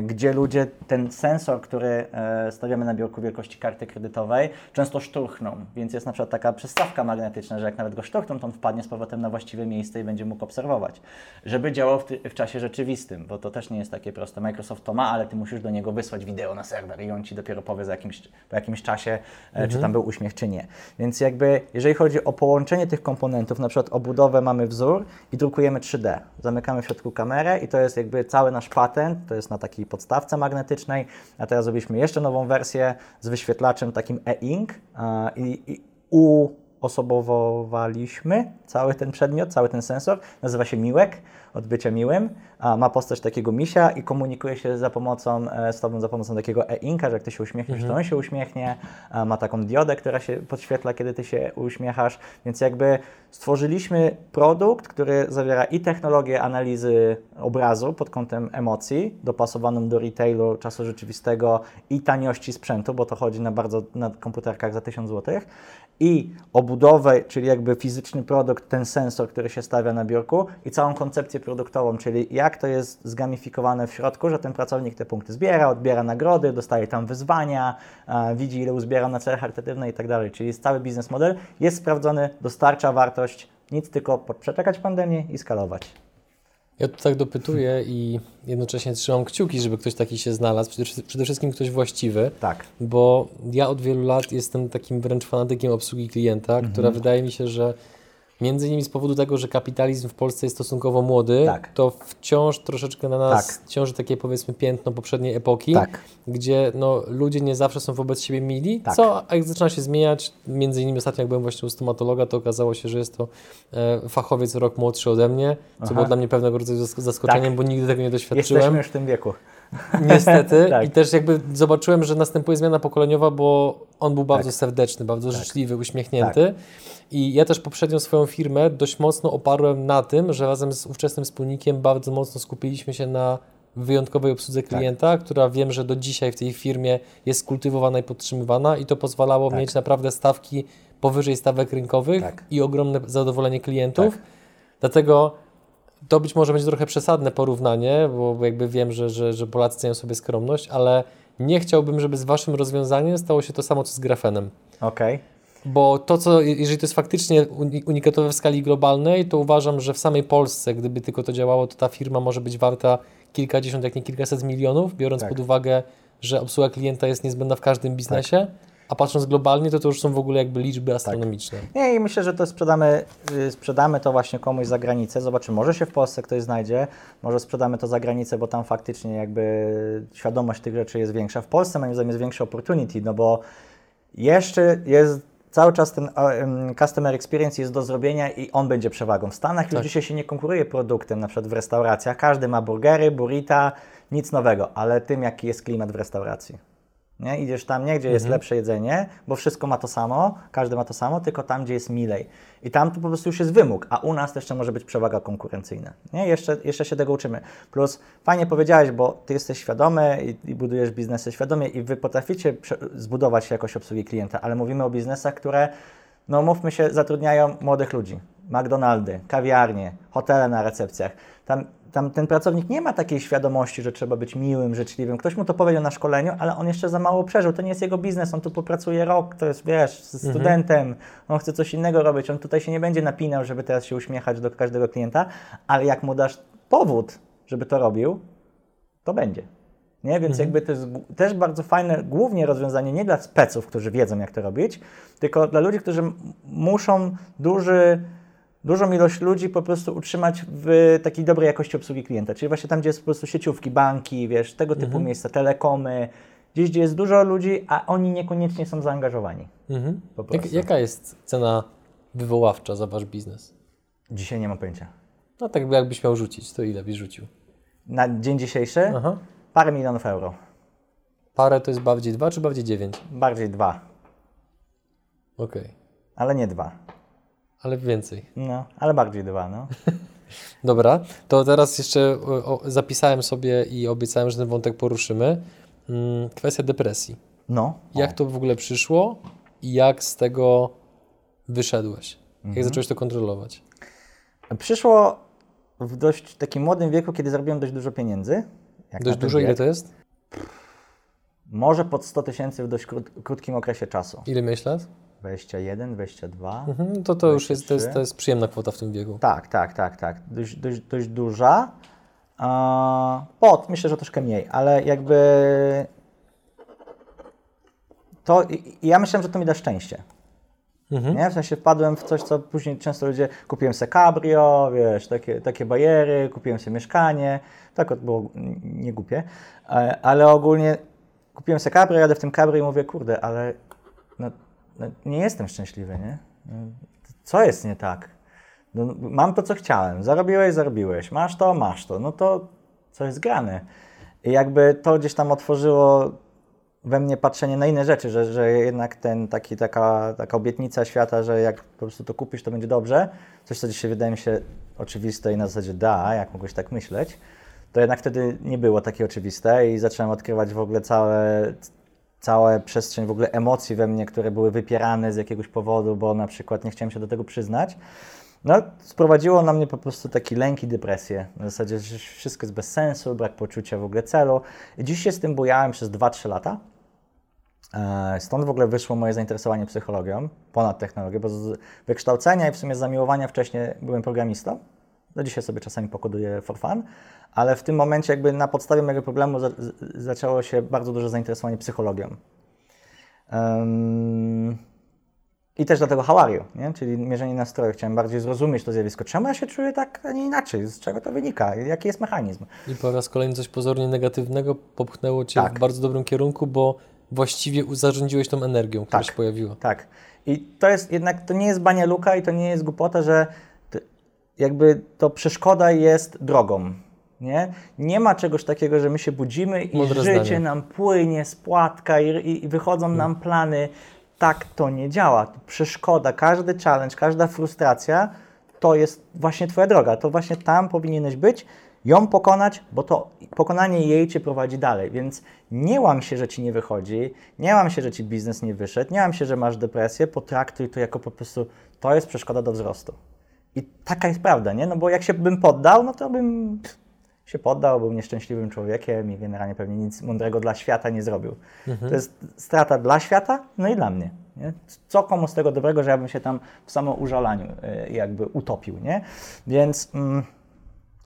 gdzie ludzie ten sensor, który e, stawiamy na biurku wielkości karty kredytowej, często szturchną, więc jest na przykład taka przystawka magnetyczna, że jak nawet go szturchną, to on wpadnie z powrotem na właściwe miejsce i będzie mógł obserwować. Żeby działał w, w czasie rzeczywistym, bo to też nie jest takie proste. Microsoft to ma, ale ty musisz do niego wysłać wideo na serwer i on ci dopiero powie za jakimś, po jakimś czasie, mhm. czy tam był uśmiech, czy nie. Więc jakby, jeżeli chodzi o połączenie połączenie tych komponentów, na przykład obudowę mamy wzór i drukujemy 3D. Zamykamy w środku kamerę i to jest jakby cały nasz patent, to jest na takiej podstawce magnetycznej, a teraz zrobiliśmy jeszcze nową wersję z wyświetlaczem takim e-ink i, i uosobowaliśmy cały ten przedmiot, cały ten sensor, nazywa się Miłek od bycia miłym, a ma postać takiego misia i komunikuje się za pomocą, e, z Tobą za pomocą takiego e-inka, że jak Ty się uśmiechniesz, mhm. to on się uśmiechnie, ma taką diodę, która się podświetla, kiedy Ty się uśmiechasz, więc jakby stworzyliśmy produkt, który zawiera i technologię analizy obrazu pod kątem emocji, dopasowaną do retailu czasu rzeczywistego i taniości sprzętu, bo to chodzi na bardzo, na komputerkach za 1000 zł, i obudowę, czyli jakby fizyczny produkt, ten sensor, który się stawia na biurku i całą koncepcję produktową, czyli jak to jest zgamifikowane w środku, że ten pracownik te punkty zbiera, odbiera nagrody, dostaje tam wyzwania, widzi ile uzbiera na cele charytatywne i tak dalej. Czyli jest cały biznes model, jest sprawdzony, dostarcza wartość, nic tylko przeczekać pandemię i skalować. Ja tu tak dopytuję i jednocześnie trzymam kciuki, żeby ktoś taki się znalazł. Przede wszystkim ktoś właściwy. Tak. Bo ja od wielu lat jestem takim wręcz fanatykiem obsługi klienta, mhm. która wydaje mi się, że między innymi z powodu tego, że kapitalizm w Polsce jest stosunkowo młody, Tak. to wciąż troszeczkę na nas Tak. ciąży takie powiedzmy piętno poprzedniej epoki, Tak. gdzie no, ludzie nie zawsze są wobec siebie mili, Tak. co jak zaczyna się zmieniać, między innymi ostatnio jak byłem właśnie u stomatologa, to okazało się, że jest to e, fachowiec rok młodszy ode mnie, co Aha. było dla mnie pewnego rodzaju zask- zaskoczeniem, Tak. bo nigdy tego nie Jesteśmy doświadczyłem. już w tym wieku. Niestety. Tak. I też jakby zobaczyłem, że następuje zmiana pokoleniowa, bo on był bardzo Tak. serdeczny, bardzo życzliwy, uśmiechnięty. I ja też poprzednią swoją firmę dość mocno oparłem na tym, że razem z ówczesnym wspólnikiem bardzo mocno skupiliśmy się na wyjątkowej obsłudze Tak. klienta, która wiem, że do dzisiaj w tej firmie jest kultywowana i podtrzymywana i to pozwalało Tak. mieć naprawdę stawki powyżej stawek rynkowych Tak. i ogromne zadowolenie klientów. Tak. Dlatego to być może będzie trochę przesadne porównanie, bo jakby wiem, że, że, że Polacy cenią sobie skromność, ale nie chciałbym, żeby z Waszym rozwiązaniem stało się to samo, co z grafenem. Okej. Bo to, co, jeżeli to jest faktycznie uni- unikatowe w skali globalnej, to uważam, że w samej Polsce, gdyby tylko to działało, to ta firma może być warta kilkadziesiąt, jak nie kilkaset milionów, biorąc Tak. pod uwagę, że obsługa klienta jest niezbędna w każdym biznesie, a patrząc globalnie, to to już są w ogóle jakby liczby astronomiczne. Nie, i myślę, że to sprzedamy, y, sprzedamy to właśnie komuś za granicę. Zobaczymy, może się w Polsce ktoś znajdzie, może sprzedamy to za granicę, bo tam faktycznie jakby świadomość tych rzeczy jest większa. W Polsce moim zdaniem jest większy opportunity, no bo jeszcze jest cały czas ten customer experience jest do zrobienia i on będzie przewagą. W Stanach już Tak. dzisiaj się nie konkuruje produktem, na przykład w restauracjach. Każdy ma burgery, burrita, nic nowego, ale tym, jaki jest klimat w restauracji. Nie? Idziesz tam nie, gdzie jest lepsze jedzenie, bo wszystko ma to samo, każdy ma to samo, tylko tam, gdzie jest milej. I tam to po prostu już jest wymóg, a u nas jeszcze może być przewaga konkurencyjna. Nie? Jeszcze, jeszcze się tego uczymy. Plus fajnie powiedziałeś, bo ty jesteś świadomy i, i budujesz biznesy świadomie i wy potraficie zbudować jakość obsługi klienta, ale mówimy o biznesach, które, no mówmy się, zatrudniają młodych ludzi. McDonaldy, kawiarnie, hotele na recepcjach. Tam, tam ten pracownik nie ma takiej świadomości, że trzeba być miłym, życzliwym. Ktoś mu to powiedział na szkoleniu, ale on jeszcze za mało przeżył. To nie jest jego biznes, on tu popracuje rok, to jest, wiesz, z studentem, on chce coś innego robić, on tutaj się nie będzie napinał, żeby teraz się uśmiechać do każdego klienta, ale jak mu dasz powód, żeby to robił, to będzie. Nie? Więc jakby to jest też bardzo fajne, głównie rozwiązanie nie dla speców, którzy wiedzą, jak to robić, tylko dla ludzi, którzy muszą duży, dużą ilość ludzi po prostu utrzymać w takiej dobrej jakości obsługi klienta. Czyli właśnie tam, gdzie jest po prostu sieciówki, banki, wiesz, tego typu miejsca, telekomy, gdzieś, gdzie jest dużo ludzi, a oni niekoniecznie są zaangażowani. Mhm. Jak, jaka jest cena wywoławcza za Wasz biznes? Dzisiaj nie mam pojęcia. No tak jakbyś miał rzucić, to ile byś rzucił? Na dzień dzisiejszy Aha. parę milionów euro. Parę to jest bardziej dwa czy bardziej dziewięć? Bardziej dwa, Okej. ale nie dwa. Ale więcej. No, ale bardziej dwa, no. Dobra, to teraz jeszcze o, o, zapisałem sobie i obiecałem, że ten wątek poruszymy. Mm, kwestia depresji. No. Jak to w ogóle przyszło i jak z tego wyszedłeś? Jak zacząłeś to kontrolować? Przyszło w dość takim młodym wieku, kiedy zarobiłem dość dużo pieniędzy. Dość dużo, ile wiek. to jest? Może pod 100 tysięcy w dość krót, krótkim okresie czasu. Ile miałeś lat? 21, 22. Mhm, to to już jest to, jest, 23. to jest przyjemna kwota w tym wieku. Tak, tak, tak, tak. Dość, dość, dość duża. A, Pod, myślę, że troszkę mniej, ale jakby to, ja myślałem, że to mi da szczęście. Mhm. Nie? W sensie wpadłem w coś, co później często ludzie, kupiłem sobie cabrio, wiesz, takie, takie bajery, kupiłem sobie mieszkanie, tak było nie głupie, E, ale ogólnie kupiłem sobie cabrio, jadę w tym cabrio i mówię, kurde, ale no, no, nie jestem szczęśliwy, nie? No, Co jest nie tak? No, mam to, co chciałem, zarobiłeś, zarobiłeś, masz to, masz to, no to co jest grane? I jakby to gdzieś tam otworzyło we mnie patrzenie na inne rzeczy, że, że jednak ten, taki, taka, taka obietnica świata, że jak po prostu to kupisz, to będzie dobrze, coś, co dzisiaj wydaje mi się oczywiste i na zasadzie da, jak mogłeś tak myśleć, to jednak wtedy nie było takie oczywiste i zacząłem odkrywać w ogóle całe, całe przestrzeń w ogóle emocji we mnie, które były wypierane z jakiegoś powodu, bo na przykład nie chciałem się do tego przyznać. No, sprowadziło na mnie po prostu taki lęk i depresję. Na zasadzie, że wszystko jest bez sensu, brak poczucia w ogóle celu. I dziś się z tym bujałem przez 2-3 lata. E, Stąd w ogóle wyszło moje zainteresowanie psychologią, ponad technologią, bo z wykształcenia i w sumie z zamiłowania wcześniej byłem programistą. Do dzisiaj sobie czasami pokoduję for fun, ale w tym momencie jakby na podstawie mojego problemu za, zaczęło się bardzo duże zainteresowanie psychologią. Em, I też dlatego Hawariu, nie? czyli mierzenie nastroju. Chciałem bardziej zrozumieć to zjawisko. Czemu ja się czuję tak, a nie inaczej? Z czego to wynika? Jaki jest mechanizm? I po raz kolejny coś pozornie negatywnego popchnęło Cię Tak. w bardzo dobrym kierunku, bo właściwie zarządziłeś tą energią, która Tak. się pojawiła. Tak. I to jest jednak, to nie jest bania luka i to nie jest głupota, że jakby to przeszkoda jest drogą. Nie? nie ma czegoś takiego, że my się budzimy i Mądre życie zdanie. nam płynie z płatka i, i, wychodzą nam plany. Tak to nie działa. Przeszkoda, każdy challenge, każda frustracja to jest właśnie Twoja droga. To właśnie tam powinieneś być, ją pokonać, bo to pokonanie jej Cię prowadzi dalej. Więc nie łam się, że Ci nie wychodzi, nie łam się, że Ci biznes nie wyszedł, nie łam się, że masz depresję, potraktuj to jako po prostu, to jest przeszkoda do wzrostu. I taka jest prawda, nie? No bo jak się bym poddał, no to bym się poddał, był nieszczęśliwym człowiekiem i generalnie pewnie nic mądrego dla świata nie zrobił. To jest strata dla świata, no i dla mnie. Nie? Co komu z tego dobrego, że ja bym się tam w samoużalaniu y, jakby utopił, nie? Więc, mm,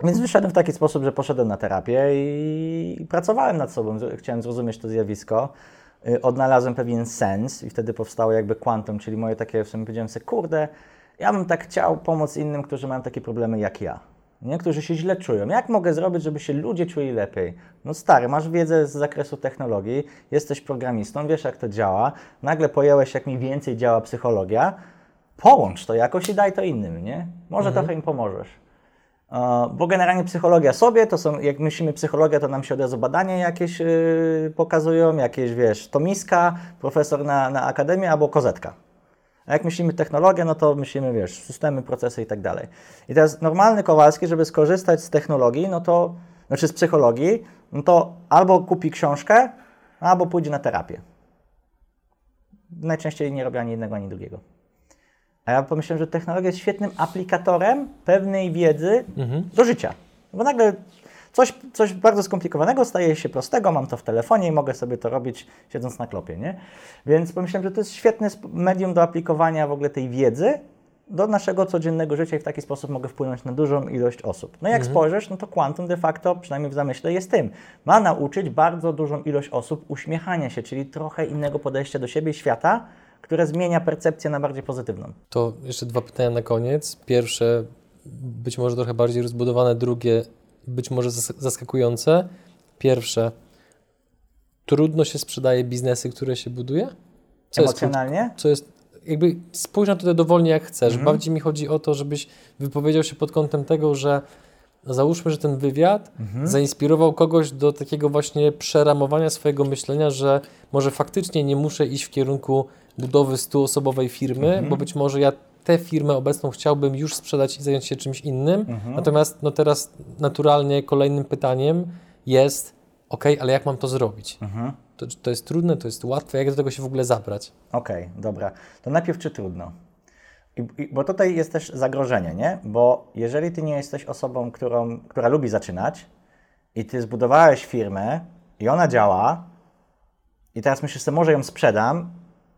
więc wyszedłem w taki sposób, że poszedłem na terapię i, i pracowałem nad sobą. Chciałem zrozumieć to zjawisko. Y, Odnalazłem pewien sens i wtedy powstało jakby quantum, czyli moje takie, w sumie powiedziałem sobie, kurde, ja bym tak chciał pomóc innym, którzy mają takie problemy jak ja. Nie? Którzy się źle czują. Jak mogę zrobić, żeby się ludzie czuli lepiej? No stary, masz wiedzę z zakresu technologii, jesteś programistą, wiesz jak to działa, nagle pojąłeś, jak mniej więcej działa psychologia, połącz to jakoś i daj to innym, nie? Może trochę im pomożesz. E, Bo generalnie psychologia sobie, to są, jak myślimy psychologia, to nam się od razu badania jakieś yy, pokazują, jakieś, wiesz, tomiska, profesor na, na akademię albo kozetka. A jak myślimy technologia, no to myślimy, wiesz, systemy, procesy i tak dalej. I teraz normalny Kowalski, żeby skorzystać z technologii, no to, znaczy z psychologii, no to albo kupi książkę, albo pójdzie na terapię. Najczęściej nie robi ani jednego, ani drugiego. A ja pomyślałem, że technologia jest świetnym aplikatorem pewnej wiedzy do życia. Bo nagle coś, coś bardzo skomplikowanego staje się prostego, mam to w telefonie i mogę sobie to robić siedząc na klopie, nie? Więc pomyślałem, że to jest świetne medium do aplikowania w ogóle tej wiedzy do naszego codziennego życia i w taki sposób mogę wpłynąć na dużą ilość osób. No jak spojrzysz, no to Quantum de facto, przynajmniej w zamyśle, jest tym. Ma nauczyć bardzo dużą ilość osób uśmiechania się, czyli trochę innego podejścia do siebie i świata, które zmienia percepcję na bardziej pozytywną. To jeszcze dwa pytania na koniec. Pierwsze, być może trochę bardziej rozbudowane, drugie, być może zas- zaskakujące. Pierwsze, trudno się sprzedaje biznesy, które się buduje? Co jest, Emocjonalnie? co jest, jakby spójrz na to dowolnie jak chcesz. Bardziej mi chodzi o to, żebyś wypowiedział się pod kątem tego, że załóżmy, że ten wywiad zainspirował kogoś do takiego właśnie przeramowania swojego myślenia, że może faktycznie nie muszę iść w kierunku budowy stuosobowej firmy, bo być może ja tę firmę obecną chciałbym już sprzedać i zająć się czymś innym. Natomiast no teraz naturalnie kolejnym pytaniem jest, ok, ale jak mam to zrobić? To, to jest trudne, to jest łatwe, jak do tego się w ogóle zabrać? Okej, dobra. To najpierw czy trudno? I, bo tutaj jest też zagrożenie, nie? Bo jeżeli ty nie jesteś osobą, którą, która lubi zaczynać i ty zbudowałeś firmę i ona działa i teraz myślisz sobie, może ją sprzedam,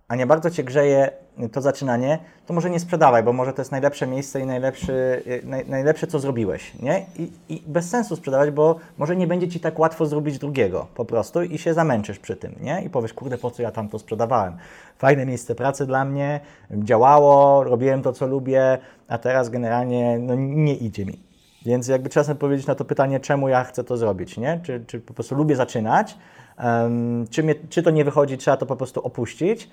a nie bardzo cię grzeje to zaczynanie, to może nie sprzedawaj, bo może to jest najlepsze miejsce i najlepszy, y, naj, najlepsze, co zrobiłeś, nie? I, I bez sensu sprzedawać, bo może nie będzie ci tak łatwo zrobić drugiego po prostu i się zamęczysz przy tym, nie? I powiesz, kurde, po co ja tam to sprzedawałem? Fajne miejsce pracy dla mnie, działało, robiłem to, co lubię, a teraz generalnie no, nie idzie mi. Więc jakby czasem powiedzieć na to pytanie, czemu ja chcę to zrobić, nie? Czy, czy po prostu lubię zaczynać, em, czy, mnie, czy to nie wychodzi, trzeba to po prostu opuścić,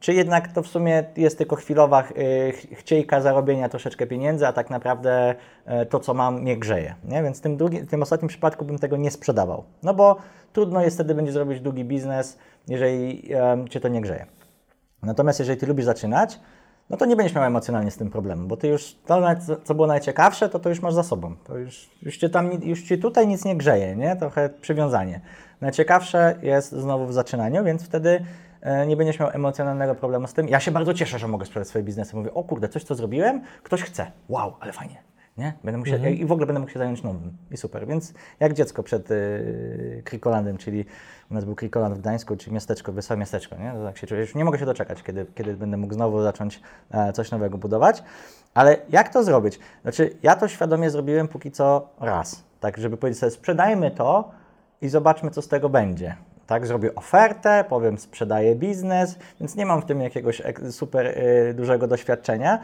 czy jednak to w sumie jest tylko chwilowa ch- ch- chciejka zarobienia troszeczkę pieniędzy, a tak naprawdę e, to, co mam, mnie grzeje, nie? Więc w tym, w tym ostatnim przypadku bym tego nie sprzedawał, no bo trudno jest wtedy będzie zrobić długi biznes, jeżeli Cię to nie grzeje. Natomiast jeżeli ty lubisz zaczynać, no to nie będziesz miał emocjonalnie z tym problemu, bo ty już to, co- było najciekawsze, to to już masz za sobą. To już, już, cię tam, już ci tutaj nic nie grzeje, nie? Trochę przywiązanie. Najciekawsze jest znowu w zaczynaniu, więc wtedy e, nie będziesz miał emocjonalnego problemu z tym. Ja się bardzo cieszę, że mogę sprzedać swoje biznesy. Mówię, o kurde, coś co zrobiłem, ktoś chce. Wow, ale fajnie. Nie? Będę mógł się, I w ogóle będę mógł się zająć nowym. I super. Więc jak dziecko przed y, Krikolandem, czyli u nas był Krikoland w Gdańsku, czyli miasteczko, wesołe miasteczko. Nie? To tak się czuję. Już nie mogę się doczekać, kiedy, kiedy będę mógł znowu zacząć e, coś nowego budować. Ale jak to zrobić? Znaczy, ja to świadomie zrobiłem póki co raz. Tak, żeby powiedzieć sobie, sprzedajmy to i zobaczmy, co z tego będzie. Tak? Zrobię ofertę, powiem, sprzedaję biznes, więc nie mam w tym jakiegoś super y, dużego doświadczenia,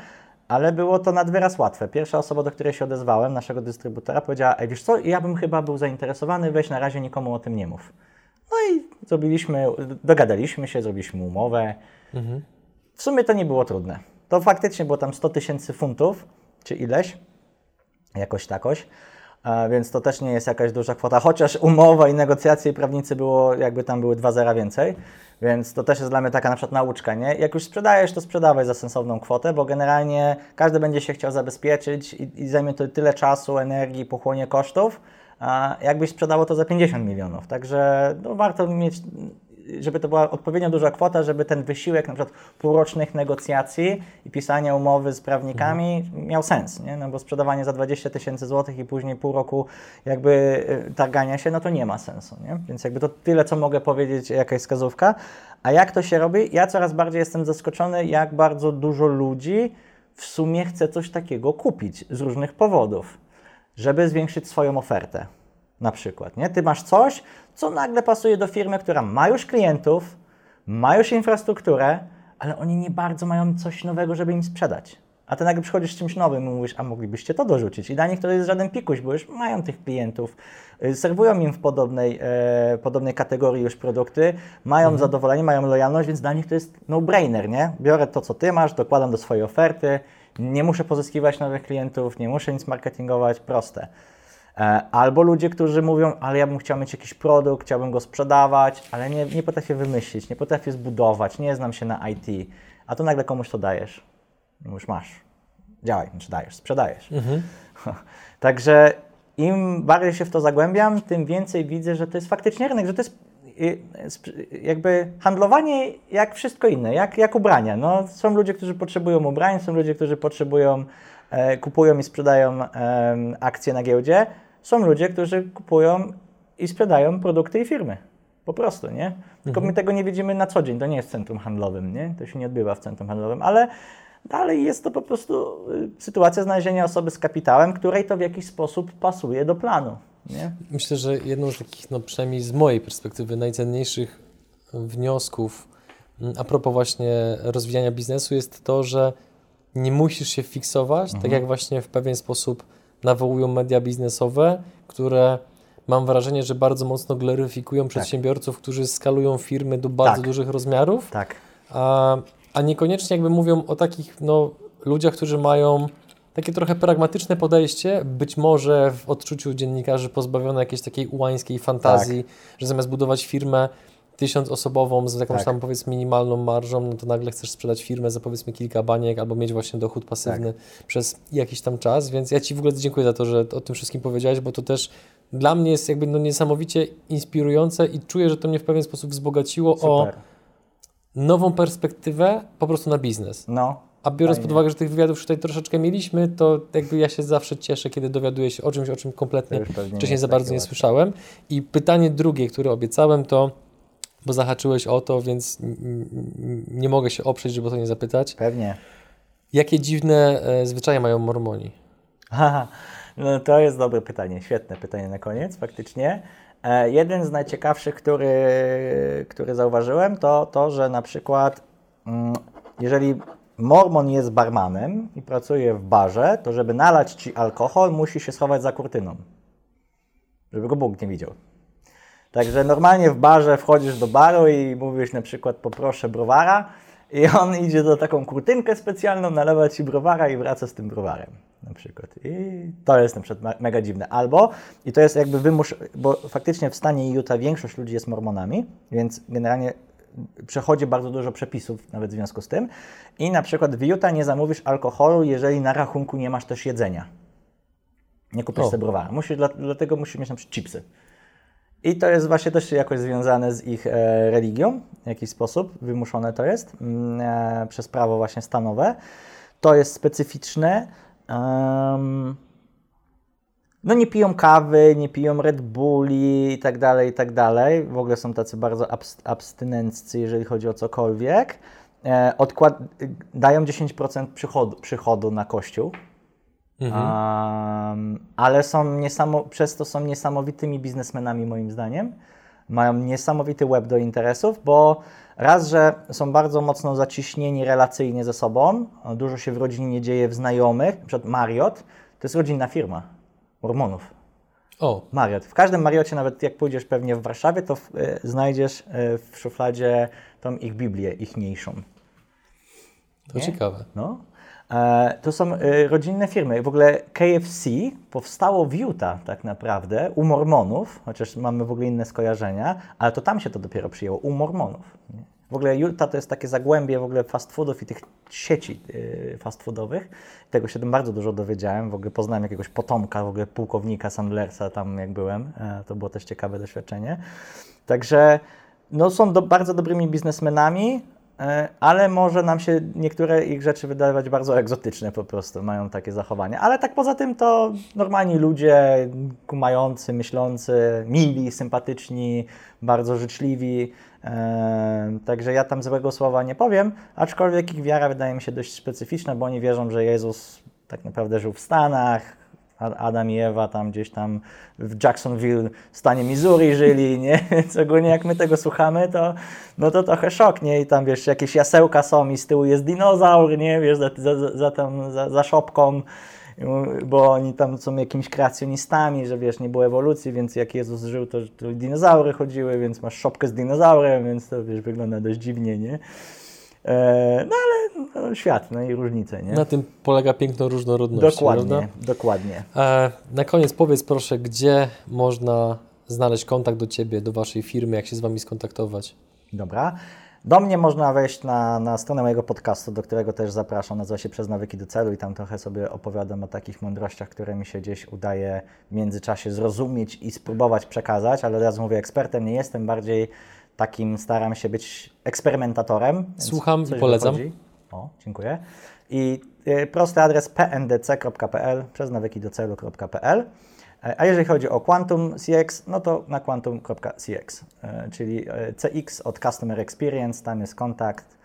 ale było to nad wyraz łatwe. Pierwsza osoba, do której się odezwałem, naszego dystrybutora, powiedziała, ej, wiesz co, ja bym chyba był zainteresowany, weź na razie nikomu o tym nie mów. No i zrobiliśmy, dogadaliśmy się, zrobiliśmy umowę. W sumie to nie było trudne. To faktycznie było tam 100 tysięcy funtów, czy ileś, jakoś takoś. Więc to też nie jest jakaś duża kwota, chociaż umowa i negocjacje i prawnicy było, jakby tam były dwa zera więcej, więc to też jest dla mnie taka na przykład nauczka, nie? Jak już sprzedajesz, to sprzedawaj za sensowną kwotę, bo generalnie każdy będzie się chciał zabezpieczyć i, i zajmie to tyle czasu, energii, pochłonie kosztów, a jakbyś sprzedało to za 50 milionów. Także no, warto mieć, żeby to była odpowiednio duża kwota, żeby ten wysiłek na przykład półrocznych negocjacji i pisania umowy z prawnikami miał sens, nie? No bo sprzedawanie za 20 tysięcy złotych i później pół roku jakby y, targania się, no to nie ma sensu, nie? Więc jakby to tyle, co mogę powiedzieć, jakaś wskazówka. A jak to się robi? Ja coraz bardziej jestem zaskoczony, jak bardzo dużo ludzi w sumie chce coś takiego kupić z różnych powodów żeby zwiększyć swoją ofertę. Na przykład, nie? Ty masz coś, co nagle pasuje do firmy, która ma już klientów, ma już infrastrukturę, ale oni nie bardzo mają coś nowego, żeby im sprzedać. A ty nagle przychodzisz z czymś nowym i mówisz, a moglibyście to dorzucić. I dla nich to jest żaden pikuś, bo już mają tych klientów, y, serwują im w podobnej, e, podobnej kategorii już produkty, mają zadowolenie, mają lojalność, więc dla nich to jest no-brainer, nie? Biorę to, co ty masz, dokładam do swojej oferty, nie muszę pozyskiwać nowych klientów, nie muszę nic marketingować, proste. E, Albo ludzie, którzy mówią, ale ja bym chciał mieć jakiś produkt, chciałbym go sprzedawać, ale nie, nie potrafię wymyślić, nie potrafię zbudować, nie znam się na IT, a to nagle komuś to dajesz. I mówisz, masz, działaj, znaczy dajesz, sprzedajesz. Także im bardziej się w to zagłębiam, tym więcej widzę, że to jest faktycznie rynek, że to jest y, jakby handlowanie jak wszystko inne, jak, jak ubrania. No, są ludzie, którzy potrzebują ubrań, są ludzie, którzy potrzebują, e, kupują i sprzedają em, akcje na giełdzie, są ludzie, którzy kupują i sprzedają produkty i firmy. Po prostu, nie? Tylko my tego nie widzimy na co dzień, to nie jest w centrum handlowym, nie? To się nie odbywa w centrum handlowym, ale dalej jest to po prostu y, sytuacja znalezienia osoby z kapitałem, której to w jakiś sposób pasuje do planu, nie? Myślę, że jedną z takich, no przynajmniej z mojej perspektywy, najcenniejszych wniosków mm, a propos właśnie rozwijania biznesu jest to, że nie musisz się fiksować, tak jak właśnie w pewien sposób nawołują media biznesowe, które mam wrażenie, że bardzo mocno gloryfikują przedsiębiorców, którzy skalują firmy do bardzo Tak. dużych rozmiarów, Tak. a, a niekoniecznie jakby mówią o takich no, ludziach, którzy mają takie trochę pragmatyczne podejście, być może w odczuciu dziennikarzy pozbawione jakiejś takiej ułańskiej fantazji, że zamiast budować firmę tysiącosobową z jakąś Tak. tam powiedzmy minimalną marżą, no to nagle chcesz sprzedać firmę za powiedzmy kilka baniek albo mieć właśnie dochód pasywny przez jakiś tam czas, więc ja Ci w ogóle dziękuję za to, że o tym wszystkim powiedziałeś, bo to też dla mnie jest jakby no niesamowicie inspirujące i czuję, że to mnie w pewien sposób wzbogaciło o Super. nową perspektywę po prostu na biznes. No. A biorąc pod uwagę, że tych wywiadów tutaj troszeczkę mieliśmy, to jakby ja się zawsze cieszę, kiedy dowiaduję się o czymś, o czym kompletnie wcześniej za bardzo nie słyszałem. I pytanie drugie, które obiecałem, to, bo zahaczyłeś o to, więc nie mogę się oprzeć, żeby o to nie zapytać. Pewnie. Jakie dziwne e, zwyczaje mają Mormoni? Haha, no to jest dobre pytanie, świetne pytanie na koniec, faktycznie. E, jeden z najciekawszych, który, który zauważyłem, to to, że na przykład mm, jeżeli mormon jest barmanem i pracuje w barze, to żeby nalać ci alkohol, musi się schować za kurtyną, żeby go Bóg nie widział. Także normalnie w barze wchodzisz do baru i mówisz na przykład poproszę browara i on idzie do taką kurtynkę specjalną, nalewa ci browara i wraca z tym browarem na przykład. I to jest na przykład me- mega dziwne. Albo, i to jest jakby wymusz, bo faktycznie w stanie Utah większość ludzi jest mormonami, więc generalnie przechodzi bardzo dużo przepisów nawet w związku z tym. I na przykład w Utah nie zamówisz alkoholu, jeżeli na rachunku nie masz też jedzenia. Nie kupisz O. sobie browara. Musisz, dla, dlatego musisz mieć na przykład chipsy. I to jest właśnie też jakoś związane z ich e, religią, w jakiś sposób wymuszone to jest mm, e, przez prawo właśnie stanowe. To jest specyficzne. No nie piją kawy, nie piją Red Bulli i tak dalej, i tak dalej. W ogóle są tacy bardzo abst- abstynenccy, jeżeli chodzi o cokolwiek. E, odkład- dają 10% przychodu, przychodu na kościół. Um, ale są niesamo- przez to są niesamowitymi biznesmenami moim zdaniem, mają niesamowity web do interesów, bo raz, że są bardzo mocno zaciśnieni relacyjnie ze sobą, dużo się w rodzinie nie dzieje w znajomych, np. Marriott to jest rodzinna firma Mormonów. O, Marriott. W każdym Marriocie, nawet jak pójdziesz pewnie w Warszawie, to w, e, znajdziesz e, w szufladzie tą ich Biblię, ichniejszą. to ciekawe. No. E, to są e, rodzinne firmy. W ogóle KFC powstało w Utah tak naprawdę, u Mormonów, chociaż mamy w ogóle inne skojarzenia, ale to tam się to dopiero przyjęło, u Mormonów. W ogóle Utah to jest takie zagłębie w ogóle fast foodów i tych sieci e, fast foodowych. Tego się tam bardzo dużo dowiedziałem. W ogóle poznałem jakiegoś potomka, w ogóle pułkownika Sandlersa tam jak byłem. To było też ciekawe doświadczenie. Także no, są do, bardzo dobrymi biznesmenami, ale może nam się niektóre ich rzeczy wydawać bardzo egzotyczne po prostu, mają takie zachowania. Ale tak poza tym to normalni ludzie, kumający, myślący, mili, sympatyczni, bardzo życzliwi. E, Także ja tam złego słowa nie powiem, aczkolwiek ich wiara wydaje mi się dość specyficzna, bo oni wierzą, że Jezus tak naprawdę żył w Stanach, Adam i Ewa tam gdzieś tam w Jacksonville, w stanie Missouri żyli, nie? Więc ogólnie jak my tego słuchamy, to no to trochę szok, nie? I tam wiesz, jakieś jasełka są i z tyłu jest dinozaur, nie? Wiesz, za, za, za, tam, za, za szopką, bo oni tam są jakimiś kreacjonistami, że wiesz, nie było ewolucji, więc jak Jezus żył, to, to dinozaury chodziły, więc masz szopkę z dinozaurem, więc to wiesz, wygląda dość dziwnie, nie? E, no ale no, świat, no i różnice, nie? Na tym polega piękno różnorodności, Dokładnie, prawda? dokładnie. E, na koniec powiedz proszę, gdzie można znaleźć kontakt do Ciebie, do Waszej firmy, jak się z Wami skontaktować? Dobra. Do mnie można wejść na, na stronę mojego podcastu, do którego też zapraszam. Nazywa się Przez nawyki do celu i tam trochę sobie opowiadam o takich mądrościach, które mi się gdzieś udaje w międzyczasie zrozumieć i spróbować przekazać, ale od razu mówię, ekspertem nie jestem, bardziej takim staram się być eksperymentatorem. Słucham i polecam. wychodzi. O, dziękuję. I y, prosty adres pndc.pl przez nawyki do celu.pl. E, A jeżeli chodzi o Quantum CX, no to na quantum.cx, e, czyli e, CX od Customer Experience, tam jest kontakt,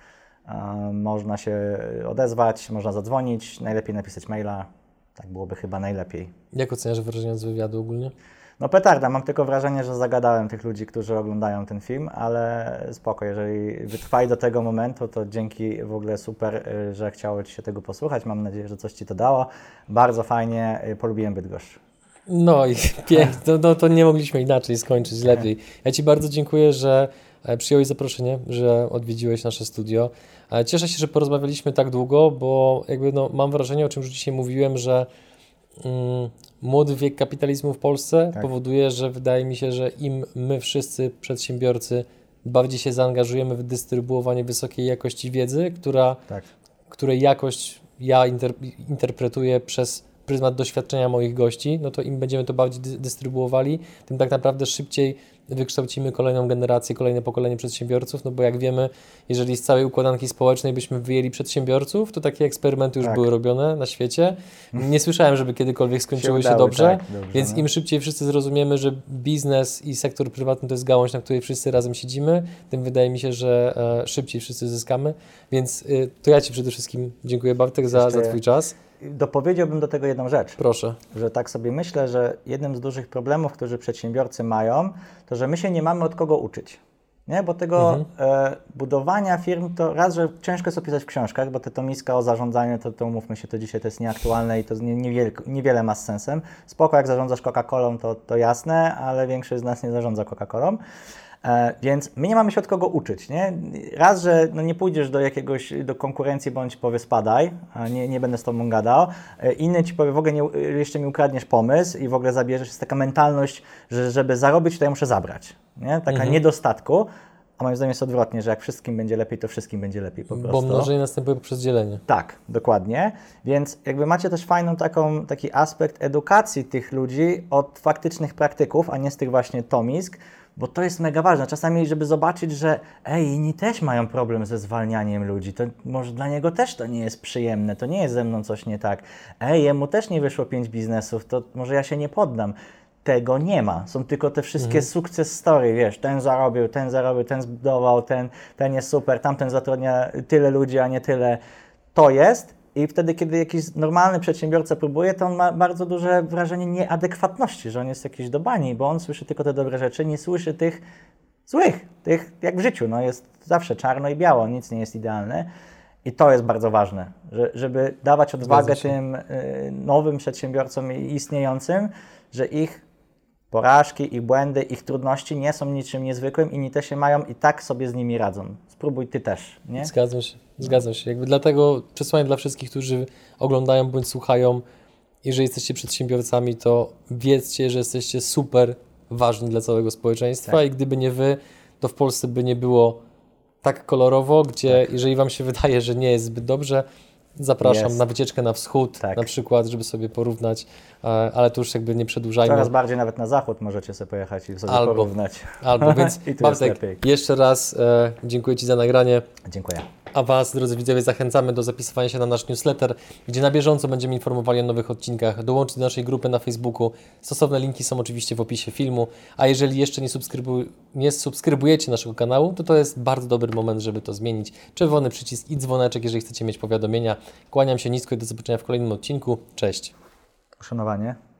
e, można się odezwać, można zadzwonić, najlepiej napisać maila, tak byłoby chyba najlepiej. Jak oceniasz wrażenia z wywiadu ogólnie? No petarda, mam tylko wrażenie, że zagadałem tych ludzi, którzy oglądają ten film, ale spoko, jeżeli wytrwali do tego momentu, to dzięki w ogóle super, y, że chciało Ci się tego posłuchać, mam nadzieję, że coś Ci to dało. Bardzo fajnie, y, polubiłem Bydgoszcz. No i pięknie, no, no to nie mogliśmy inaczej skończyć lepiej. Ja Ci bardzo dziękuję, że e, przyjąłeś zaproszenie, że odwiedziłeś nasze studio. E, Cieszę się, że porozmawialiśmy tak długo, bo jakby no, mam wrażenie, o czym już dzisiaj mówiłem, że mm, młody wiek kapitalizmu w Polsce Tak. powoduje, że wydaje mi się, że im my wszyscy przedsiębiorcy bardziej się zaangażujemy w dystrybuowanie wysokiej jakości wiedzy, która Tak. której jakość ja inter, interpretuję przez pryzmat doświadczenia moich gości, no to im będziemy to bardziej dy- dystrybuowali, tym tak naprawdę szybciej wykształcimy kolejną generację, kolejne pokolenie przedsiębiorców, no bo jak wiemy, jeżeli z całej układanki społecznej byśmy wyjęli przedsiębiorców, to takie eksperymenty już Tak. były robione na świecie. Nie słyszałem, żeby kiedykolwiek skończyły się, udały, dobrze, tak, dobrze, więc no. im szybciej wszyscy zrozumiemy, że biznes i sektor prywatny to jest gałąź, na której wszyscy razem siedzimy, tym wydaje mi się, że e, szybciej wszyscy zyskamy. Więc y, to ja Ci przede wszystkim dziękuję Bartek za, za Twój czas. Dopowiedziałbym do tego jedną rzecz. Proszę. że tak sobie myślę, że jednym z dużych problemów, które przedsiębiorcy mają, to że my się nie mamy od kogo uczyć. Nie? Bo tego e, budowania firm to raz, że ciężko jest opisać w książkach, bo te tomiska o zarządzaniu, to, to umówmy się, to dzisiaj to jest nieaktualne i to nie, niewiele, niewiele ma z sensem. Spoko, jak zarządzasz Coca-Colą, to, to jasne, ale większość z nas nie zarządza Coca-Colą. E, więc my nie mamy się od kogo uczyć, nie? Raz, że no nie pójdziesz do jakiegoś, do konkurencji, bo on ci powie spadaj, nie, nie będę z tobą gadał. E, inny ci powie, w ogóle nie, jeszcze mi ukradniesz pomysł i w ogóle zabierzesz. Jest taka mentalność, że żeby zarobić, to ja muszę zabrać, nie? Taka niedostatku. A moim zdaniem jest odwrotnie, że jak wszystkim będzie lepiej, to wszystkim będzie lepiej po Bo prostu. mnożenie następuje poprzez dzielenie. Tak, dokładnie. Więc jakby macie też fajną taką, taki aspekt edukacji tych ludzi od faktycznych praktyków, a nie z tych właśnie tomisk, bo to jest mega ważne. Czasami, żeby zobaczyć, że ej, inni też mają problem ze zwalnianiem ludzi, to może dla niego też to nie jest przyjemne, to nie jest ze mną coś nie tak. Ej, jemu też nie wyszło pięć biznesów, to może ja się nie poddam. Tego nie ma. Są tylko te wszystkie sukces story, wiesz, ten zarobił, ten zarobił, ten zbudował, ten, ten jest super, tamten zatrudnia tyle ludzi, a nie tyle. To jest, I wtedy, kiedy jakiś normalny przedsiębiorca próbuje, to on ma bardzo duże wrażenie nieadekwatności, że on jest jakiś do bani, bo on słyszy tylko te dobre rzeczy, nie słyszy tych złych, tych jak w życiu, no jest zawsze czarno i biało, nic nie jest idealne. I to jest bardzo ważne, że, żeby dawać odwagę tym y, nowym przedsiębiorcom i istniejącym, że ich porażki, ich błędy, ich trudności nie są niczym niezwykłym i oni też się mają i tak sobie z nimi radzą. Spróbuj ty też, nie? Zgadzam się, zgadzam się. Jakby dlatego przesłanie dla wszystkich, którzy oglądają bądź słuchają, jeżeli jesteście przedsiębiorcami, to wiedzcie, że jesteście super ważni dla całego społeczeństwa Tak. i gdyby nie wy, to w Polsce by nie było tak kolorowo, gdzie Tak. jeżeli wam się wydaje, że nie jest zbyt dobrze, zapraszam Jest. na wycieczkę na wschód Tak. na przykład, żeby sobie porównać, e, ale to już jakby nie przedłużajmy. Coraz bardziej nawet na zachód możecie sobie pojechać i sobie Albo. porównać. Albo więc I tu Bartek, jeszcze raz e, dziękuję Ci za nagranie. Dziękuję. A Was, drodzy widzowie, zachęcamy do zapisywania się na nasz newsletter, gdzie na bieżąco będziemy informowali o nowych odcinkach. Dołączyć do naszej grupy na Facebooku. Stosowne linki są oczywiście w opisie filmu. A jeżeli jeszcze nie, subskrybu- nie subskrybujecie naszego kanału, to to jest bardzo dobry moment, żeby to zmienić. Czerwony przycisk i dzwoneczek, jeżeli chcecie mieć powiadomienia. Kłaniam się nisko i do zobaczenia w kolejnym odcinku. Cześć. Uszanowanie.